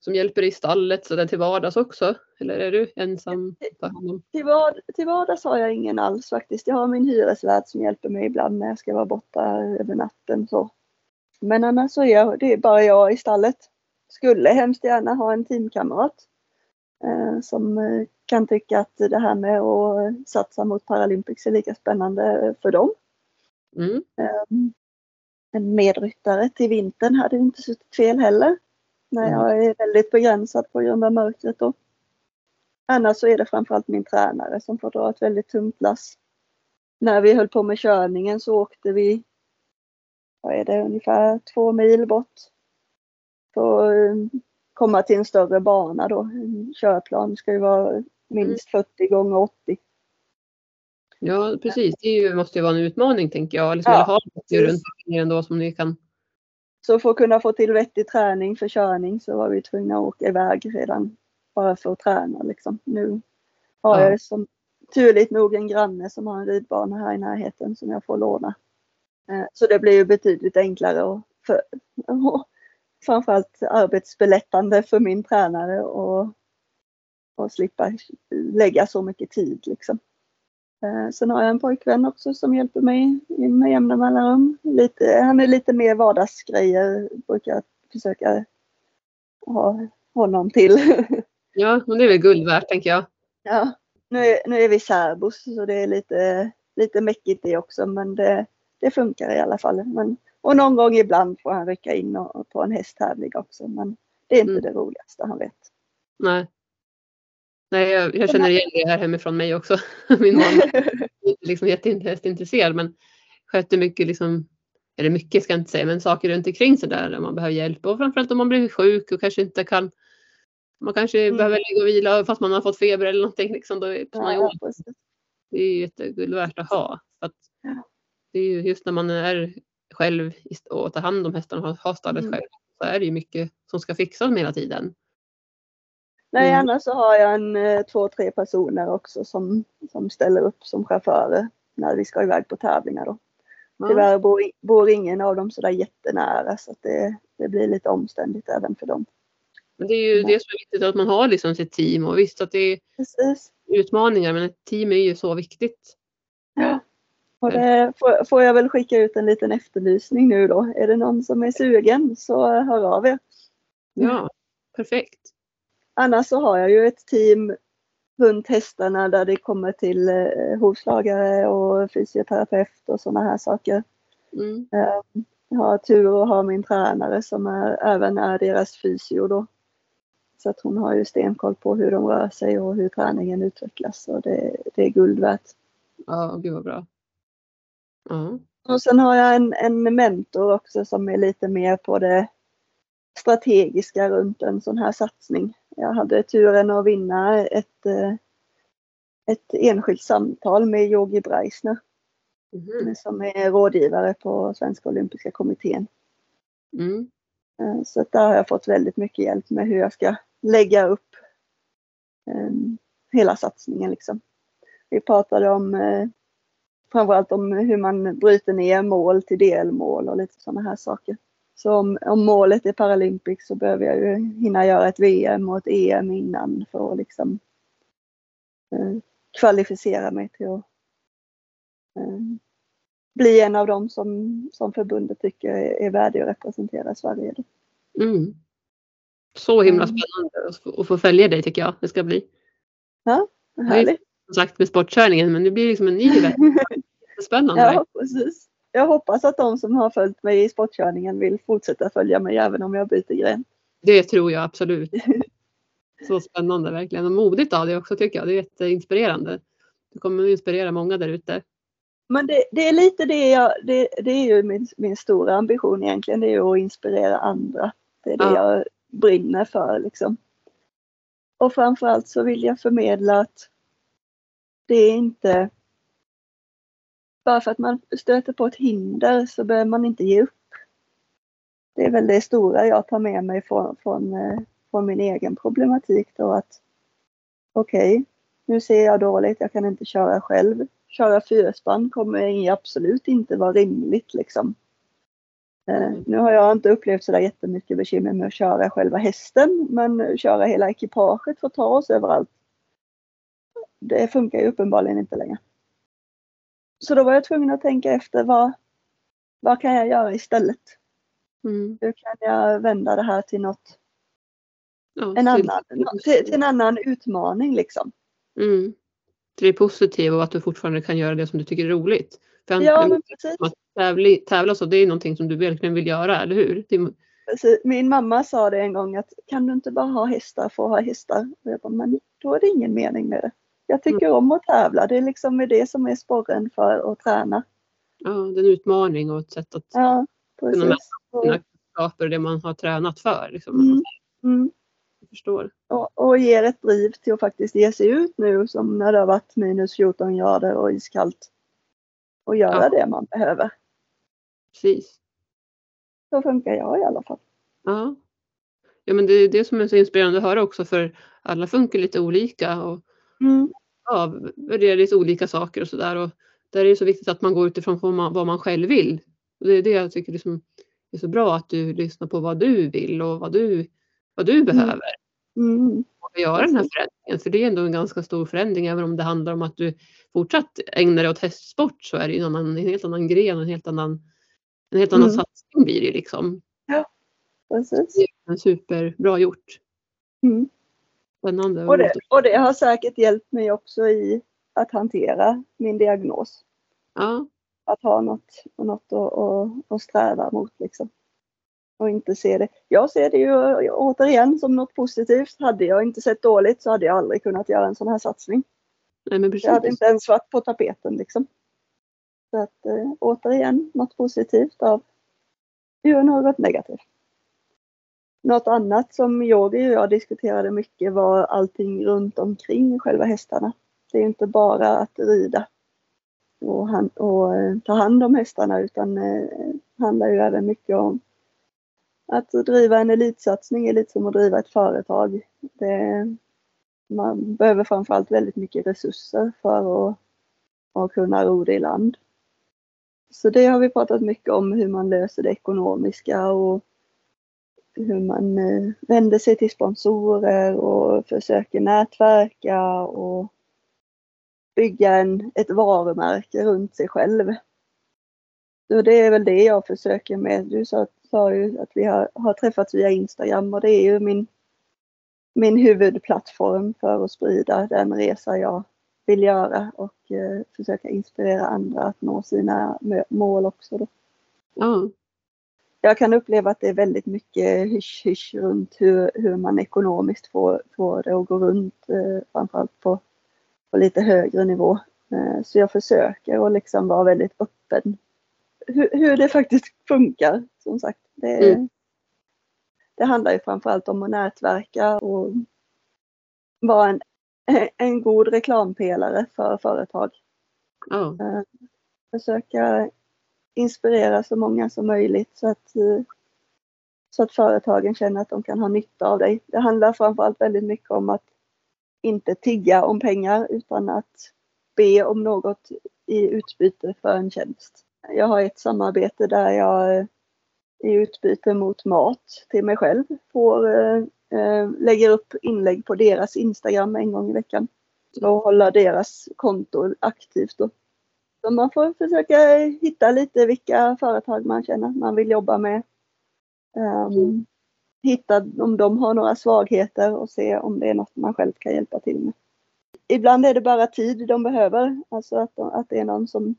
som hjälper dig i stallet sådär till vardags också? Eller är du ensam? Till, vad, till vardags har jag ingen alls faktiskt. Jag har min hyresvärd som hjälper mig ibland när jag ska vara borta över natten. Så. Men annars så är jag, det är bara jag i stallet. Skulle hemskt gärna ha en teamkamrat. Eh, som eh, kan tycka att det här med att satsa mot Paralympics är lika spännande för dem. Mm. Eh, en medryttare till vintern hade inte suttit fel heller. När Mm. jag är väldigt begränsad på grund av mörkret då. Annars så är det framförallt min tränare som får dra ett väldigt tungt lass. När vi höll på med körningen så åkte vi, vad är det, ungefär två mil bort. För att eh, komma till en större bana då. En körplan ska ju vara minst 40 gånger 80. Ja precis, det ju, måste ju vara en utmaning tänker jag. Liksom, Ja, precis. runt omkring ändå som ni kan. Så för att kunna få till vettig träning för körning så var vi tvungna att åka iväg redan bara för att träna liksom. Nu har Ja. jag som turligt nog en granne som har en ridbana här i närheten som jag får låna. Eh, Så det blir ju betydligt enklare och, för, framförallt arbetsbelättande för min tränare och, och slippa lägga så mycket tid liksom. Eh, Sen har jag en pojkvän också som hjälper mig med jämna mellanrum. Lite, han är lite mer vardagsgrejer, brukar jag försöka ha honom till. Ja, men det är väl guld värt tänker jag. ja. nu, är, nu är vi särbos så det är lite, lite mäckigt det också men det, det funkar i alla fall. Men, och någon gång ibland får han rycka in och, på en hästtävling också men det är inte Mm. det roligaste han vet. Nej. Nej, jag, jag känner igen det här hemifrån mig också. Min man är inte liksom jätteintresserad men sköter mycket liksom, eller mycket ska jag inte säga, men saker runt omkring sig där, där man behöver hjälp. Och framförallt om man blir sjuk och kanske inte kan man kanske Mm. behöver ligga och vila fast man har fått feber eller någonting. Liksom, då är man ja. Det är ju jätteguld värt att ha. För att det är ju just när man är själv och tar hand om hästarna och har stallet Mm. själv så är det ju mycket som ska fixas hela tiden. Nej, Mm. annars så har jag en, eh, två, tre personer också som, som ställer upp som chaufförer när vi ska iväg på tävlingar då. Ja. Tyvärr bor, bor ingen av dem sådär jättenära så att det, det blir lite omständigt även för dem. Men det är ju Ja. det som är viktigt att man har liksom sitt team och visst att det är Precis. utmaningar men ett team är ju så viktigt. Ja. Det får, får jag väl skicka ut en liten efterlysning nu då. Är det någon som är sugen så hör av er. Ja, perfekt. Annars så har jag ju ett team runt hästarna där det kommer till eh, hovslagare och fysioterapeut och sådana här saker. Mm. Eh, Jag har tur att ha min tränare som är, även är deras fysio då. Så att hon har ju stenkoll på hur de rör sig och hur träningen utvecklas och det, det är guld värt. Ja, gud vad bra. Ja. Och sen har jag en, en mentor också som är lite mer på det strategiska runt en sån här satsning. Jag hade turen att vinna ett, eh, ett enskilt samtal med Yogi Breisner Mhm. som är rådgivare på Svenska Olympiska Kommittén. Mm. Eh, Så där har jag fått väldigt mycket hjälp med hur jag ska lägga upp eh, hela satsningen. Liksom. Vi pratade om framförallt om hur man bryter ner mål till delmål och lite sådana här saker. Så om, om målet är Paralympics så behöver jag ju hinna göra ett VM och ett EM innan för att liksom eh, kvalificera mig till att eh, bli en av dem som, som förbundet tycker är, är värdig att representera Sverige. Mm. Så himla Mm. spännande att få- följa dig tycker jag det ska bli. Härligt! Sagt med sportkörningen men det blir liksom en ny värld. Spännande. Ja, precis. Jag hoppas att de som har följt mig i sportkörningen vill fortsätta följa mig även om jag byter gren. Det tror jag absolut. Så spännande verkligen och modigt av det också tycker jag. Det är jätteinspirerande. Du kommer att inspirera många där ute. Men det, det är lite det jag, det, det är ju min, min stora ambition egentligen, det är ju att inspirera andra. Det är det Ja. jag brinner för liksom. Och framförallt så vill jag förmedla att det är inte bara för att man stöter på ett hinder så behöver man inte ge upp. Det är väl det stora jag tar med mig från, från, eh, från min egen problematik då att okej, nu ser jag dåligt, jag kan inte köra själv. Köra fyrspann kommer absolut inte vara rimligt liksom. Mm. nu har jag inte upplevt sådär jättemycket bekymmer med att köra själva hästen, men köra hela ekipaget för att ta oss överallt. Det funkar ju uppenbarligen inte längre. Så då var jag tvungen att tänka efter vad, vad kan jag göra istället? Mm. Hur kan jag vända det här till något, Ja, en annan, till, till en annan utmaning liksom. Mm. Det positiva och att du fortfarande kan göra det som du tycker är roligt. För Ja, men precis. att tävla, tävla så, det är någonting som du verkligen vill göra, eller hur? Det, är- Precis. Min mamma sa det en gång att kan du inte bara ha hästar för att ha hästar? Och jag bara, men då är det ingen mening med det. Jag tycker om att tävla. Det är liksom det som är sporren för att träna. ja, det är en utmaning och ett sätt att Ja, Kunna. Och, sina kunskaper och det man har tränat för. Liksom. Mm. mm, Jag förstår. och, och ger ett driv till att faktiskt ge sig ut nu som när det har varit minus 14 grader och iskallt. Och göra Ja. det man behöver. Precis. Så funkar jag i alla fall. Ja. ja, men det är det som är så inspirerande att höra också för alla funkar lite olika och Mm, värderar lite olika saker och sådär. Och där är det så viktigt att man går utifrån vad man, vad man själv vill. Och det är det jag tycker liksom är så bra att du lyssnar på vad du vill och vad du, vad du behöver. mm, Och göra den här förändringen. För det är ändå en ganska stor förändring även om det handlar om att du fortsatt ägnar dig åt hästsport så är det ju en, annan, en helt annan gren, en helt annan, en helt annan Mm. satsning blir det liksom. precis. En superbra gjort. Mm. Spännande. Och det, och det har säkert hjälpt mig också i att hantera min diagnos. Ja, Att ha något, något att, att, att sträva mot liksom. Och inte se det. Jag ser det ju återigen som något positivt. Hade jag inte sett dåligt så hade jag aldrig kunnat göra en sån här satsning. nej men precis. Det hade inte ens varit på tapeten liksom. Så att eh, återigen något positivt av ju något negativt. Något annat som Yogi och jag diskuterade mycket var allting runt omkring själva hästarna. Det är inte bara att rida och, han, och eh, ta hand om hästarna utan eh, handlar ju även mycket om att driva en elitsatsning är lite som att driva ett företag. Det, man behöver framförallt väldigt mycket resurser för att, att kunna ro det i land. Så det har vi pratat mycket om hur man löser det ekonomiska och hur man eh, vänder sig till sponsorer och försöker nätverka och bygga en, ett varumärke runt sig själv. Så det är väl det jag försöker med. Du sa, sa ju att vi har, har träffats via Instagram och det är ju min, min huvudplattform för att sprida den resa jag vill göra och eh, försöka inspirera andra att nå sina mål också. Då. Ja, jag kan uppleva att det är väldigt mycket hysch-hysch runt hur, hur man ekonomiskt får, får det att gå runt, eh, framförallt på, på lite högre nivå. Eh, så jag försöker att liksom vara väldigt öppen hur, hur det faktiskt funkar. Som sagt, det, Mm. det handlar ju framförallt om att nätverka och vara en, en god reklampelare för företag ja, försöka inspirera så många som möjligt så att, eh, så att företagen känner att de kan ha nytta av dig. Det handlar framförallt väldigt mycket om att inte tigga om pengar utan att be om något i utbyte för en tjänst. Jag har ett samarbete där jag eh, i utbyte mot mat till mig själv får, eh, eh, lägger upp inlägg på deras Instagram en gång i veckan. och hålla deras konto aktivt. Då. Så man får försöka hitta lite vilka företag man känner att man vill jobba med. Um, hitta om de har några svagheter och se om det är något man själv kan hjälpa till med. Ibland är det bara tid de behöver, alltså att, de, att det är någon som,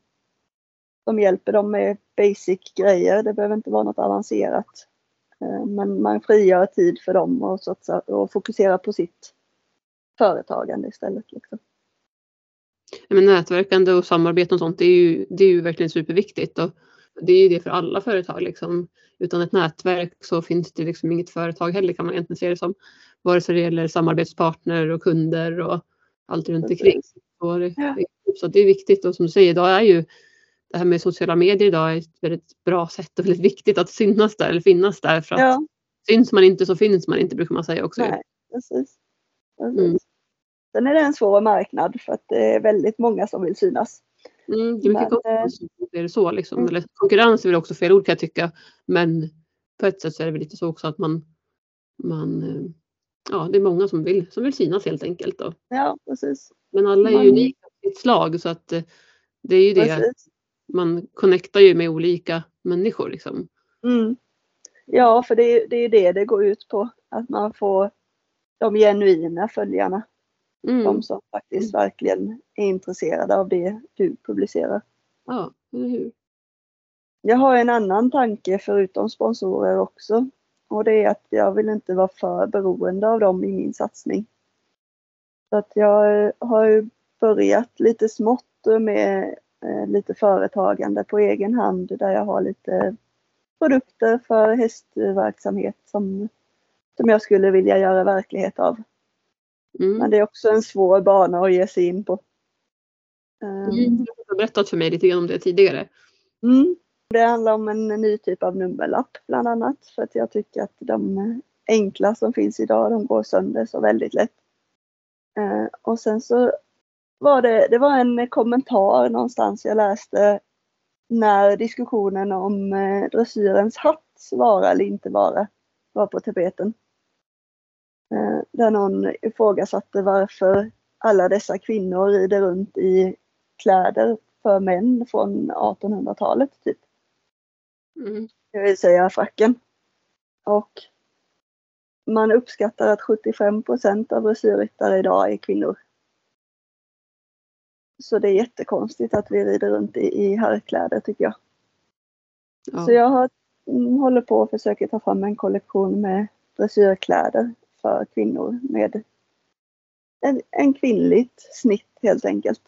som hjälper dem med basic grejer. Det behöver inte vara något avancerat. Uh, men man frigör tid för dem och, satsa, och fokuserar på sitt företagande istället. Liksom. Men nätverkande och samarbete och sånt, det är ju, det är ju verkligen superviktigt. Och det är ju det för alla företag. Liksom. Utan ett nätverk så finns det liksom inget företag heller kan man egentligen se det som. Vare sig det gäller samarbetspartner och kunder och allt runt omkring. Så det, ja. så det är viktigt och som du säger, idag är ju det här med sociala medier idag ett väldigt bra sätt och väldigt viktigt att synas där eller finnas där. För att ja. syns man inte så finns man inte brukar man säga också. Nej, precis. precis. Mm. Sen är det en svår marknad för att det är väldigt många som vill synas. Mm, det är mycket konkurrens. Är det så liksom. Mm. Eller, konkurrens är väl också fel ord kan jag tycka. Men på ett sätt så är det väl lite så också att man, man eh, ja det är många som vill, som vill synas helt enkelt. Då. Ja precis. Men alla är man... unika i sitt slag så att eh, det är ju det. Precis. Man connectar ju med olika människor liksom. Mm. Ja för det är, det är det det går ut på. Att man får de genuina följarna. Mm. De som faktiskt verkligen är intresserade av det du publicerar. Ja, eller hur. Jag har en annan tanke förutom sponsorer också. Och det är att jag vill inte vara för beroende av dem i min satsning. Så att jag har börjat lite smått med eh, lite företagande på egen hand där jag har lite produkter för hästverksamhet som, som jag skulle vilja göra verklighet av. Mm. Men det är också en svår bana att ge sig in på. Mm. Du har berättat för mig lite grann om det tidigare. Mm. Det handlar om en ny typ av nummerlapp bland annat för att jag tycker att de enkla som finns idag de går sönder så väldigt lätt. Eh, och sen så var det, det var en kommentar någonstans jag läste när diskussionen om eh, dressyrens hatt vara eller inte vara var på tapeten. Eh, där någon ifrågasatte varför alla dessa kvinnor rider runt i kläder för män från 1800-talet typ. Mm. Det vill säga fracken. Och man uppskattar att 75 procent av dressyrryttare idag är kvinnor. Så det är jättekonstigt att vi rider runt i, i herrkläder tycker jag. Ja. Så jag har, mm, håller på och försöker ta fram en kollektion med dressyrkläder för kvinnor med en, en kvinnligt snitt helt enkelt.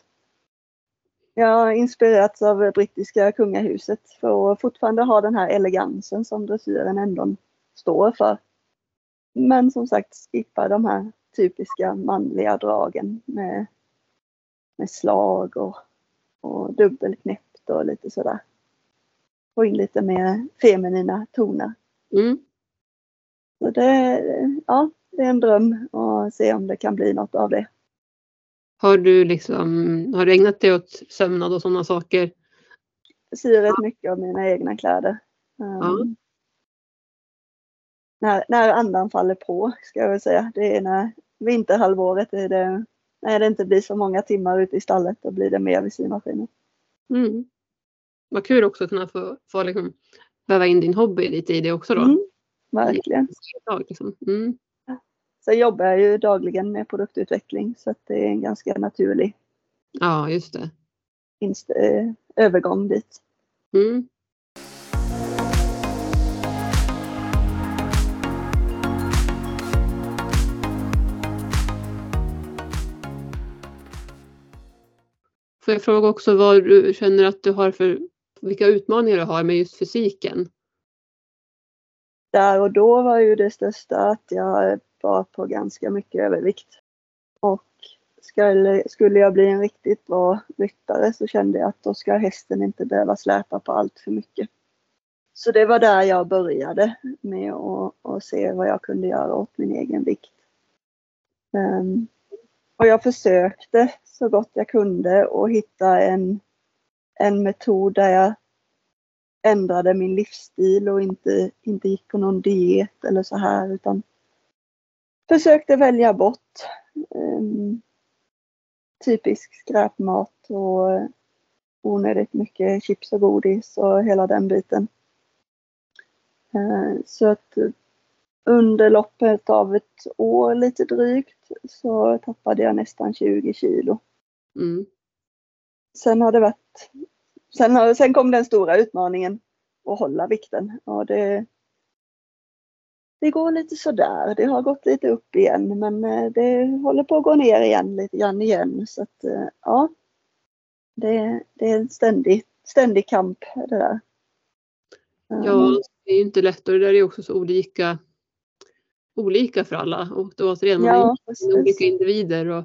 Jag har inspirerats av brittiska kungahuset för att fortfarande ha den här elegansen som dressyren ändå står för. Men som sagt skippa de här typiska manliga dragen med, med slag och, och dubbelknäppt och lite sådär. Få in lite mer feminina toner. Mm. Så det, ja, det är en dröm och se om det kan bli något av det. Har du, liksom, har du ägnat dig åt sömnad och sådana saker? Jag syr rätt mycket av mina egna kläder. Ja. Um, när, när andan faller på ska jag väl säga. Det är när vinterhalvåret är det, när det inte blir så många timmar ute i stallet. Då blir det mer vid symaskinen. Mm. Vad kul också att kunna få, få liksom, väva in din hobby lite i det också då. Mm, verkligen. Liksom. Mm. Sen jobbar jag ju dagligen med produktutveckling så att det är en ganska naturlig Ja, just det. Inst eh, övergång dit. Mm. Får jag fråga också vad du känner att du har för, vilka utmaningar du har med just fysiken? Där och då var ju det största att jag var på ganska mycket övervikt. Och skulle, skulle jag bli en riktigt bra ryttare så kände jag att då ska hästen inte behöva släpa på allt för mycket. Så det var där jag började med att, att se vad jag kunde göra åt min egen vikt. Um, och jag försökte så gott jag kunde att hitta en, en metod där jag ändrade min livsstil och inte, inte gick på någon diet eller så här utan försökte välja bort um, typisk skräpmat och onödigt mycket chips och godis och hela den biten. Eh, så att under loppet av ett år lite drygt så tappade jag nästan 20 kilo. Mm. Sen har det varit, sen, har, sen kom den stora utmaningen att hålla vikten och det, det går lite sådär. Det har gått lite upp igen men eh, det håller på att gå ner igen lite grann igen så att eh, ja. Det, det är en ständig, ständig kamp det där. Ja, det är inte lätt och det där är också så olika olika för alla och då återigen, man ja, är olika individer. Och...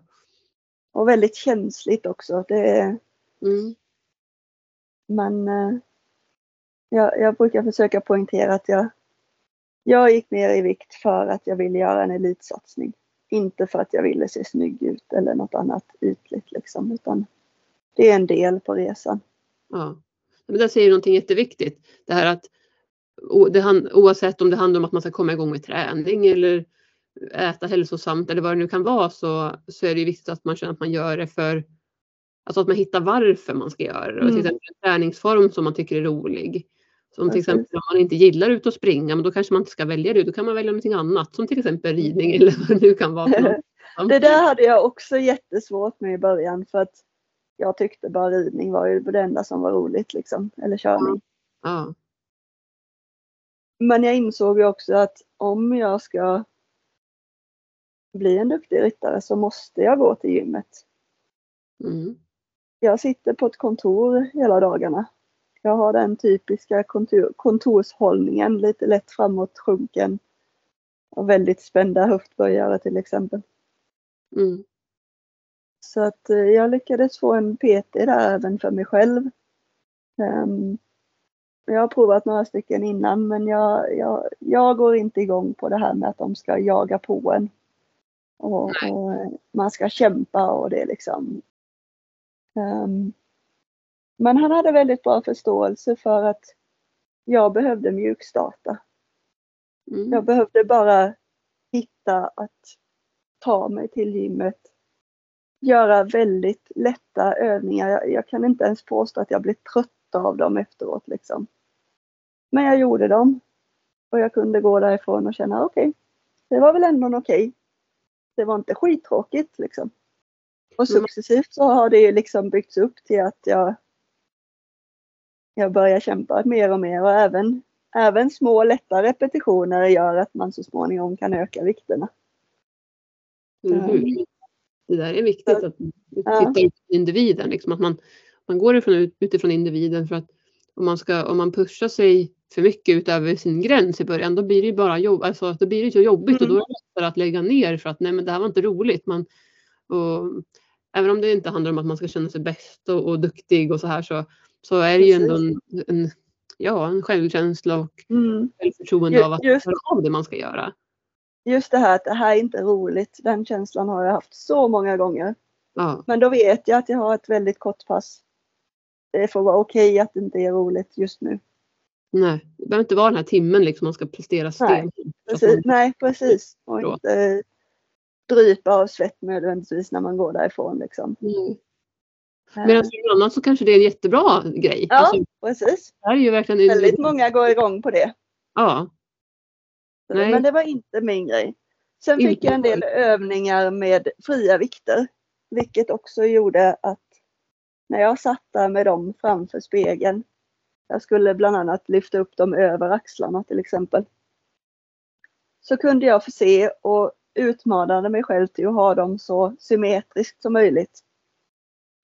och väldigt känsligt också. Det är... Mm. Men eh, jag, jag brukar försöka poängtera att jag, jag gick ner i vikt för att jag ville göra en elitsatsning. Inte för att jag ville se snygg ut eller något annat ytligt liksom, utan det är en del på resan. Ja, men där säger du någonting jätteviktigt. Det här att oavsett om det handlar om att man ska komma igång med träning eller äta hälsosamt eller vad det nu kan vara så, så är det viktigt att man känner att man gör det för Alltså att man hittar varför man ska göra det. Mm. Till exempel en träningsform som man tycker är rolig. Som till exempel om man inte gillar ut och springa men då kanske man inte ska välja det. Då kan man välja någonting annat som till exempel ridning eller vad det nu kan vara. det där hade jag också jättesvårt med i början för att jag tyckte bara ridning var ju det enda som var roligt liksom. Eller körning. Ja. Men jag insåg ju också att om jag ska bli en duktig ryttare så måste jag gå till gymmet. Mm. Jag sitter på ett kontor hela dagarna. Jag har den typiska kontor, kontorshållningen, lite lätt framåt sjunken och väldigt spända höftböjare till exempel. Mm. Så att eh, jag lyckades få en PT där även för mig själv. Um, jag har provat några stycken innan men jag, jag, jag går inte igång på det här med att de ska jaga på en. Och, och man ska kämpa och det liksom. Um, men han hade väldigt bra förståelse för att jag behövde mjukstarta. Mm. Jag behövde bara hitta att ta mig till gymmet. Göra väldigt lätta övningar. Jag, jag kan inte ens påstå att jag blev trött av dem efteråt liksom. Men jag gjorde dem. Och jag kunde gå därifrån och känna okej, okay, det var väl ändå okej. Okay. Det var inte skittråkigt liksom. Och mm. successivt så har det liksom byggts upp till att jag, jag börjar kämpa mer och mer och även, även små lätta repetitioner gör att man så småningom kan öka vikterna. Mm. Det där är viktigt att titta ja. på individen, liksom, att man, man går ifrån, utifrån individen för att om man, ska, om man pushar sig för mycket utöver sin gräns i början då blir det bara jobb, alltså, då blir det så jobbigt mm. och då är det lättare att lägga ner för att nej men det här var inte roligt. Man, och, även om det inte handlar om att man ska känna sig bäst och, och duktig och så här så, så är det ju ändå en, en, ja, en självkänsla och mm. självförtroende just, av att göra av det man ska göra. Just det här att det här är inte roligt, den känslan har jag haft så många gånger. Ja. Men då vet jag att jag har ett väldigt kort pass det får vara okej okay att det inte är roligt just nu. Nej, det behöver inte vara den här timmen liksom man ska prestera sten. Nej, precis. Nej, precis. Och inte drypa av svett nödvändigtvis när man går därifrån. Liksom. Mm. Medan för någon annan så kanske det är en jättebra grej. Ja, alltså, precis. Det är ju verkligen Väldigt många går igång på det. Ja. Nej. Men det var inte min grej. Sen fick jag en del övningar med fria vikter. Vilket också gjorde att när jag satt där med dem framför spegeln. Jag skulle bland annat lyfta upp dem över axlarna till exempel. Så kunde jag få se och utmanade mig själv till att ha dem så symmetriskt som möjligt.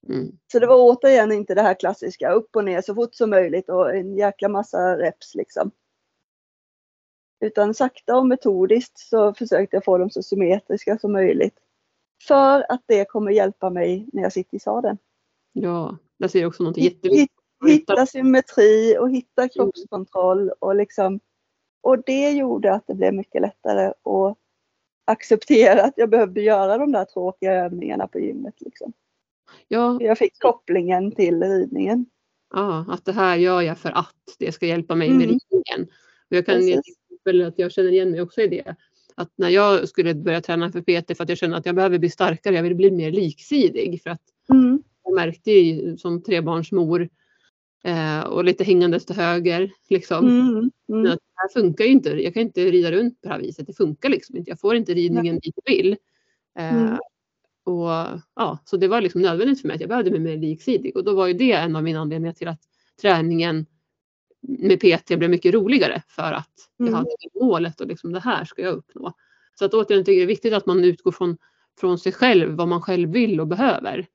Mm. Så det var återigen inte det här klassiska upp och ner så fort som möjligt och en jäkla massa reps liksom. Utan sakta och metodiskt så försökte jag få dem så symmetriska som möjligt. För att det kommer hjälpa mig när jag sitter i sadeln. Ja, där ser jag också något jätteviktigt. Hitta symmetri och hitta mm. kroppskontroll och liksom och det gjorde att det blev mycket lättare att acceptera att jag behövde göra de där tråkiga övningarna på gymmet. Liksom. Ja. Jag fick kopplingen till ridningen. Ja, att det här gör jag för att det ska hjälpa mig mm. med ridningen. Och jag kan ge exempel att jag känner igen mig också i det. att när jag skulle börja träna för PT för att jag kände att jag behöver bli starkare, jag vill bli mer liksidig för att Mm. jag märkte ju som trebarnsmor eh, och lite hängandes till höger liksom. Mm. Mm. att det här funkar ju inte. Jag kan inte rida runt på det här viset. Det funkar liksom inte. Jag får inte ridningen dit jag vill. Eh, Mm. Och, ja, så det var liksom nödvändigt för mig att jag behövde bli mer liksidig. Och då var ju det en av mina anledningar till att träningen med PT blev mycket roligare. För att jag Mm. hade det målet och liksom det här ska jag uppnå. Så att återigen tycker jag det är viktigt att man utgår från, från sig själv, vad man själv vill och behöver.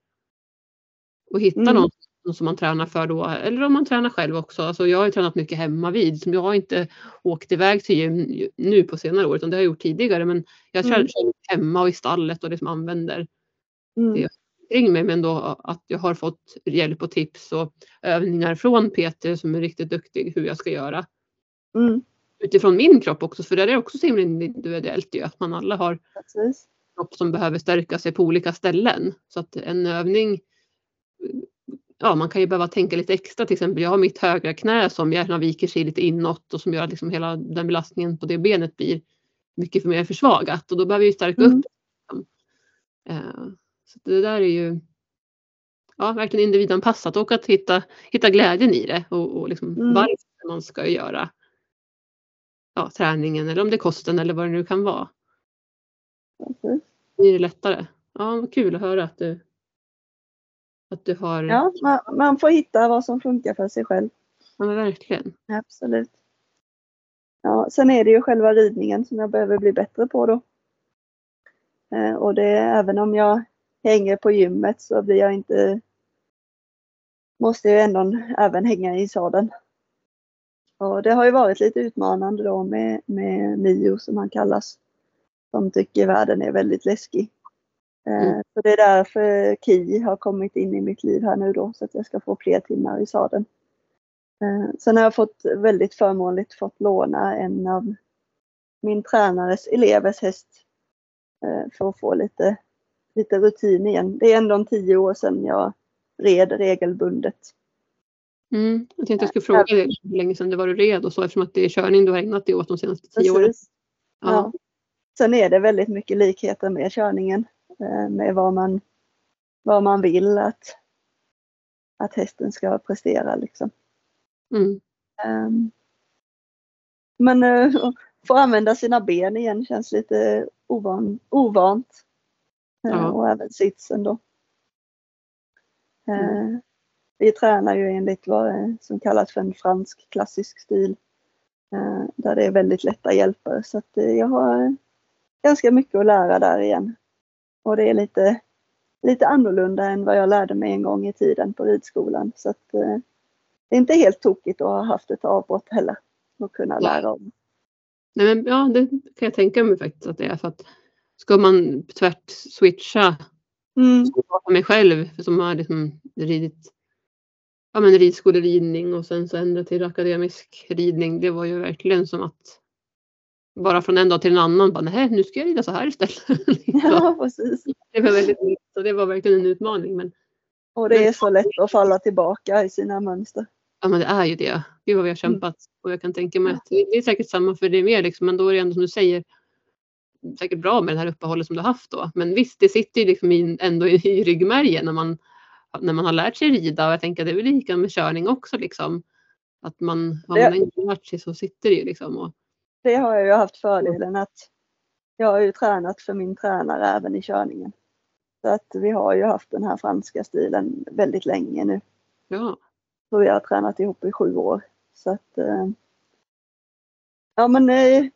Och hitta Mm. någon som man tränar för då, eller om man tränar själv också. Alltså jag har ju tränat mycket hemma vid. Så jag har inte åkt iväg till gym nu på senare år, utan det har jag gjort tidigare. Men jag tränar Mm. själv hemma och i stallet och liksom använder Mm. det kring mig. Men då att jag har fått hjälp och tips och övningar från PT som är riktigt duktig hur jag ska göra. Mm. Utifrån min kropp också, för där är det också så himla individuellt ju, att man alla har Precis. kropp som behöver stärka sig på olika ställen. Så att en övning, ja man kan ju behöva tänka lite extra till exempel. Jag har mitt högra knä som gärna viker sig lite inåt och som gör att liksom hela den belastningen på det benet blir mycket mer försvagat och då behöver vi stärka Mm. upp. Så det där är ju ja, verkligen individanpassat och att hitta, hitta glädjen i det och, och liksom Mm. varför man ska göra ja, träningen eller om det är kosten eller vad det nu kan vara. Precis. Då blir det lättare. Ja, vad kul att höra att du att du har, Ja, man, man får hitta vad som funkar för sig själv. ja men verkligen. Absolut. Ja, sen är det ju själva ridningen som jag behöver bli bättre på då. Eh, och det även om jag hänger på gymmet så blir jag inte måste jag ändå även hänga i sadeln. Och det har ju varit lite utmanande då med, med Mio som han kallas. Som tycker världen är väldigt läskig. Eh, Mm. Så det är därför Ki har kommit in i mitt liv här nu då så att jag ska få fler timmar i sadeln. Eh, Sen har jag fått väldigt förmånligt fått låna en av min tränares elevers häst eh, för att få lite, lite rutin igen. Det är ändå tio år sedan jag red regelbundet. Mm. Jag tänkte jag skulle fråga dig hur länge sedan det var du red och så eftersom att det är körning du har ägnat dig åt de senaste tio åren. Precis. Ja. Sen är det väldigt mycket likheter med körningen. eh, Med vad man, vad man vill att, att hästen ska prestera. Liksom. Mm. Ehm, Men att få använda sina ben igen känns lite ovan, ovant. Eh, Ja. Och även sitsen då. Eh, Mm. Vi tränar ju enligt vad eh, som kallas för en fransk klassisk stil. eh, Där det är väldigt lätta hjälper. Så att eh, jag har ganska mycket att lära där igen. Och det är lite, lite annorlunda än vad jag lärde mig en gång i tiden på ridskolan. Så att eh, det är inte helt tokigt att ha haft ett avbrott heller. Och kunna lära om. Nej, men, ja, det kan jag tänka mig faktiskt att det är. För att ska man tvärt switcha Mm. för mig själv som har liksom ridit ja, men ridskoleridning och sen så ändra till akademisk ridning. Det var ju verkligen som att bara från en dag till en annan bara nej nu ska jag rida så här istället. Liksom. Ja, precis. det var väldigt så det var verkligen en utmaning. Men Och det är så lätt att falla tillbaka i sina mönster. Ja men det är ju det. Gud vad vi har kämpat. Och jag kan tänka mig att det är säkert samma för dig med liksom, men då är det ändå som du säger säkert bra med det här uppehållet som du har haft då. Men visst, det sitter ju liksom in, ändå i, i ryggmärgen när man, när man har lärt sig rida och jag tänker att det är väl lika med körning också liksom. Att man har man gång lärt sig så sitter det ju liksom. Och, Det har jag ju haft fördelen att jag har ju tränat för min tränare även i körningen. Så att vi har ju haft den här franska stilen väldigt länge nu. ja, Så vi har tränat ihop i sju år. Så att eh, Ja men eh,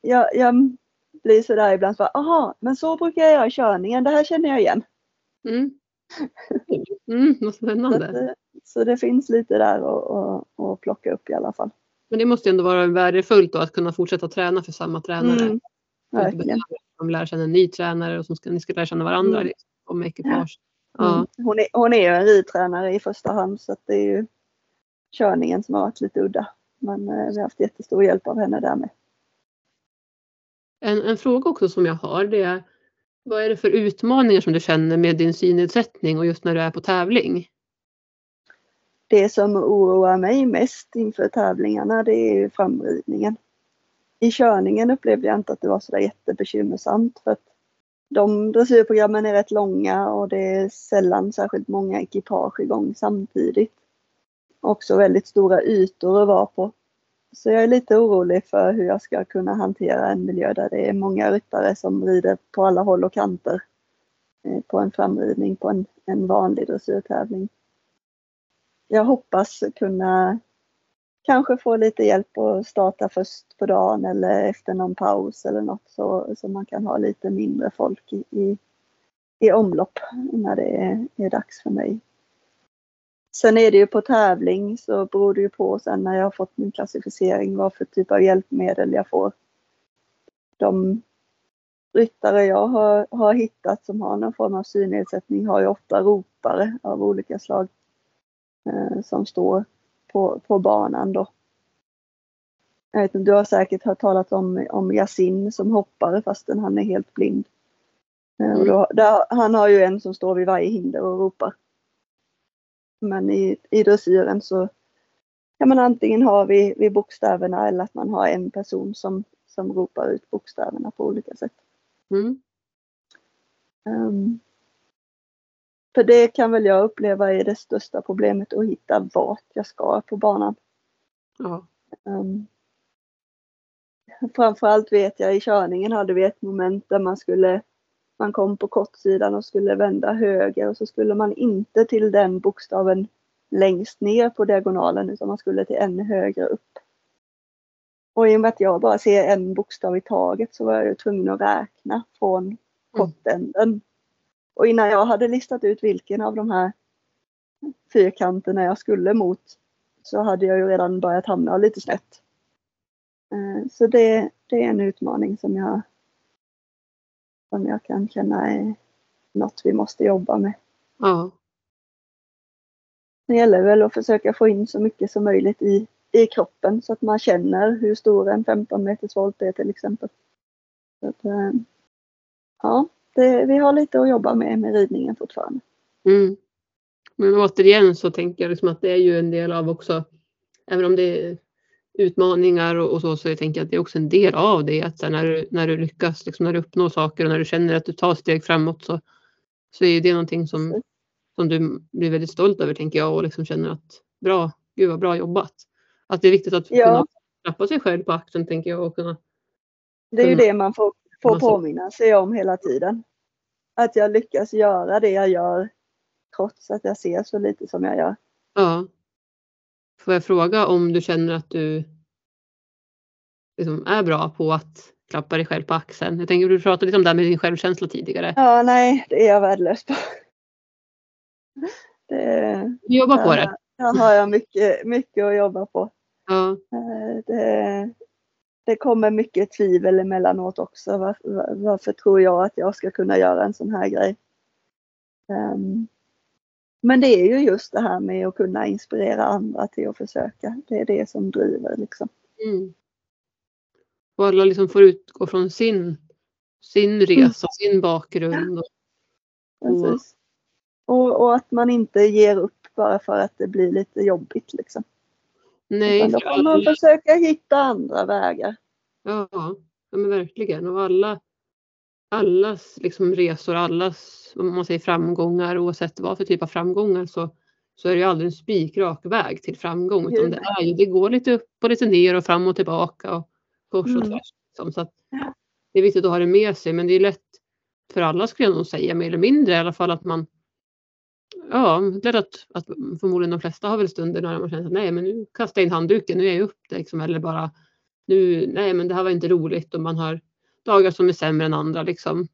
jag, jag blir sådär ibland så aha, men så brukar jag göra i körningen, det här känner jag igen. mm. Mm, vad Så, att, spännande. eh, så det finns lite där att- plocka upp i alla fall. Men det måste ju ändå vara värdefullt då att kunna fortsätta träna för samma tränare. Mm, verkligen. De lär känna en ny tränare och så ska, ni ska lära känna varandra Mm. liksom, om ekipage. Ja. Mm. Hon, är, hon är ju en ridtränare i första hand så att det är ju körningen som har varit lite udda. Men eh, vi har haft jättestor hjälp av henne där med. En, en fråga också som jag har det är vad är det för utmaningar som du känner med din synnedsättning och just när du är på tävling? Det som oroar mig mest inför tävlingarna det är framridningen. i körningen upplevde jag inte att det var så där jättebekymmersamt för att de dressyrprogrammen är rätt långa och det är sällan särskilt många ekipage igång samtidigt. Också väldigt stora ytor att vara på. Så jag är lite orolig för hur jag ska kunna hantera en miljö där det är många ryttare som rider på alla håll och kanter eh, på en framridning på en, en vanlig dressyrtävling. Jag hoppas kunna kanske få lite hjälp att starta först på dagen eller efter någon paus eller något så, så man kan ha lite mindre folk i, i, i omlopp när det är, är dags för mig. Sen är det ju på tävling så beror det ju på sen när jag har fått min klassificering vad för typ av hjälpmedel jag får. De ryttare jag har, har hittat som har någon form av synnedsättning har ju ofta ropare av olika slag eh, som står på, på banan då. Jag vet inte, du har säkert hört talat om, om Yasin som hoppare fastän han är helt blind. Mm. Och då, där, han har ju en som står vid varje hinder och ropar. Men i, i dressyren så kan man antingen ha vid, vid bokstäverna eller att man har en person som, som ropar ut bokstäverna på olika sätt. Mm. Um, för det kan väl jag uppleva är det största problemet att hitta vart jag ska på banan. Ja. Um, framförallt vet jag i körningen hade vi ett moment där man skulle man kom på kortsidan och skulle vända höger och så skulle man inte till den bokstaven längst ner på diagonalen utan man skulle till ännu högre upp. Och i och med att jag bara ser en bokstav i taget så var jag tvungen att räkna från mm. kortänden och innan jag hade listat ut vilken av de här fyrkanterna jag skulle mot så hade jag ju redan börjat hamna lite snett. Eh, så det, det är en utmaning som jag, som jag kan känna är något vi måste jobba med. Ja. Det gäller väl att försöka få in så mycket som möjligt i, i kroppen så att man känner hur stor en 15 meters volt är till exempel. Så att, eh, ja, det, vi har lite att jobba med med ridningen fortfarande. Mm. Men återigen så tänker jag liksom att det är ju en del av också, även om det utmaningar och, och så, så jag tänker jag att det är också en del av det. Att när, du, när du lyckas, liksom när du uppnår saker och när du känner att du tar steg framåt så, så är det någonting som, som du blir väldigt stolt över tänker jag och liksom känner att bra, gud vad bra jobbat. Att det är viktigt att ja. kunna klappa sig själv på axeln tänker jag och kunna det är ju det man får får påminna sig om hela tiden. Att jag lyckas göra det jag gör trots att jag ser så lite som jag gör. Ja. Får jag fråga om du känner att du liksom är bra på att klappa dig själv på axeln? Jag tänker du pratade lite om det här med din självkänsla tidigare. Ja, nej, det är jag värdelös på. Det, du jobbar på det? Där har jag mycket, mycket att jobba på. Ja. Eh, det, det kommer mycket tvivel emellanåt också. Varför, varför tror jag att jag ska kunna göra en sån här grej? Um, men det är ju just det här med att kunna inspirera andra till att försöka. Det är det som driver liksom. Mm. Och alla liksom får utgå från sin, sin resa, mm. sin bakgrund. Och, Precis. Och, och, att man inte ger upp bara för att det blir lite jobbigt liksom. Nej, då får man försöka hitta andra vägar. Ja, ja men verkligen. Och alla, allas liksom resor, allas om man säger framgångar, oavsett vad för typ av framgångar, så, så är det ju aldrig en spikrak väg till framgång. Utan det, är ju, det går lite upp och lite ner och fram och tillbaka och kors och mm. tvärs. Liksom. Så det är viktigt att ha det med sig, men det är lätt för alla skulle jag nog säga, mer eller mindre i alla fall, att man Ja, lätt att, att förmodligen de flesta har väl stunder när man känner att nej men nu kastar jag in handduken, nu är jag upp det liksom, eller bara nu, nej men det här var inte roligt och man har dagar som är sämre än andra liksom.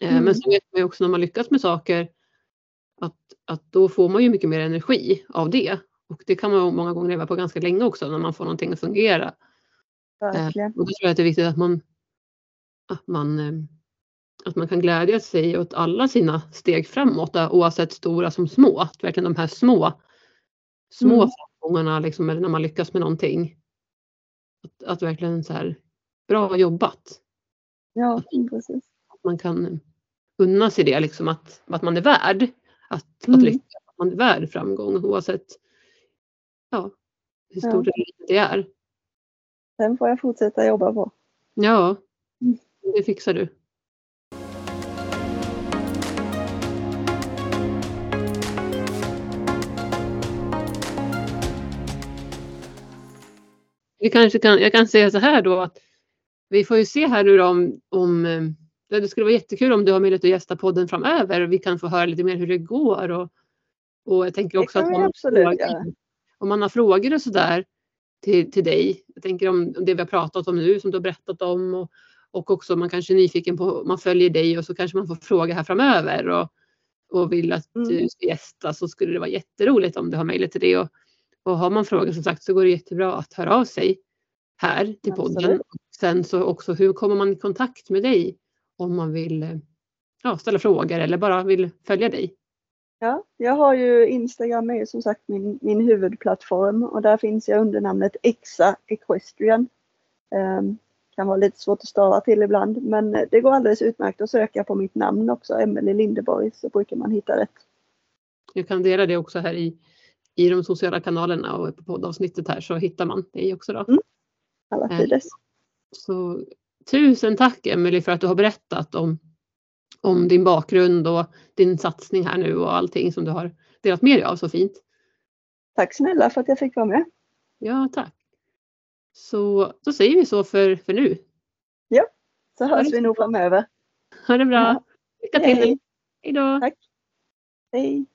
Eh, mm. Men sen vet man ju också när man lyckas med saker att, att då får man ju mycket mer energi av det. Och det kan man många gånger leva på ganska länge också när man får någonting att fungera. Eh, Verkligen. Och då tror jag att det är viktigt att man, att man eh, att man kan glädja sig åt alla sina steg framåt oavsett stora som små. Att verkligen de här små, små mm. framgångarna liksom, eller när man lyckas med någonting. Att, att verkligen så här, bra jobbat. Ja, precis. Att man kan unna sig det, liksom att, att man är värd att, mm. att lyckas. Att man är värd framgång oavsett ja, hur stort ja. det är. Den får jag fortsätta jobba på. Ja, Mm. det fixar du. Vi kanske kan, jag kan säga så här då att vi får ju se här nu då om, om eh, det skulle vara jättekul om du har möjlighet att gästa podden framöver och vi kan få höra lite mer hur det går och, och jag tänker också att man, frågor, om man har frågor och sådär till, till dig, jag tänker om, om det vi har pratat om nu som du har berättat om och, och också man kanske är nyfiken på, man följer dig och så kanske man får fråga här framöver och, och vill att Mm. du ska gästa så skulle det vara jätteroligt om du har möjlighet till det och, och har man frågor som sagt så går det jättebra att höra av sig här till podden. Absolut. Sen så också hur kommer man i kontakt med dig om man vill eh, ja, ställa frågor eller bara vill följa dig? Ja, jag har ju Instagram är ju som sagt min, min huvudplattform och där finns jag under namnet Exa Equestrian. Ehm, kan vara lite svårt att stava till ibland men det går alldeles utmärkt att söka på mitt namn också, Emelie Lindeborg, så brukar man hitta rätt. Jag kan dela det också här i, i de sociala kanalerna och på poddavsnittet här så hittar man dig också då. Alla Eh. Så tusen tack Emelie för att du har berättat om, om din bakgrund och din satsning här nu och allting som du har delat med dig av så fint. Tack snälla för att jag fick vara med. Ja, tack. Så då säger vi så för, för nu. Så hörs vi nog framöver. Ha det bra. Ja. Lycka till. Hej då. Tack. Hej!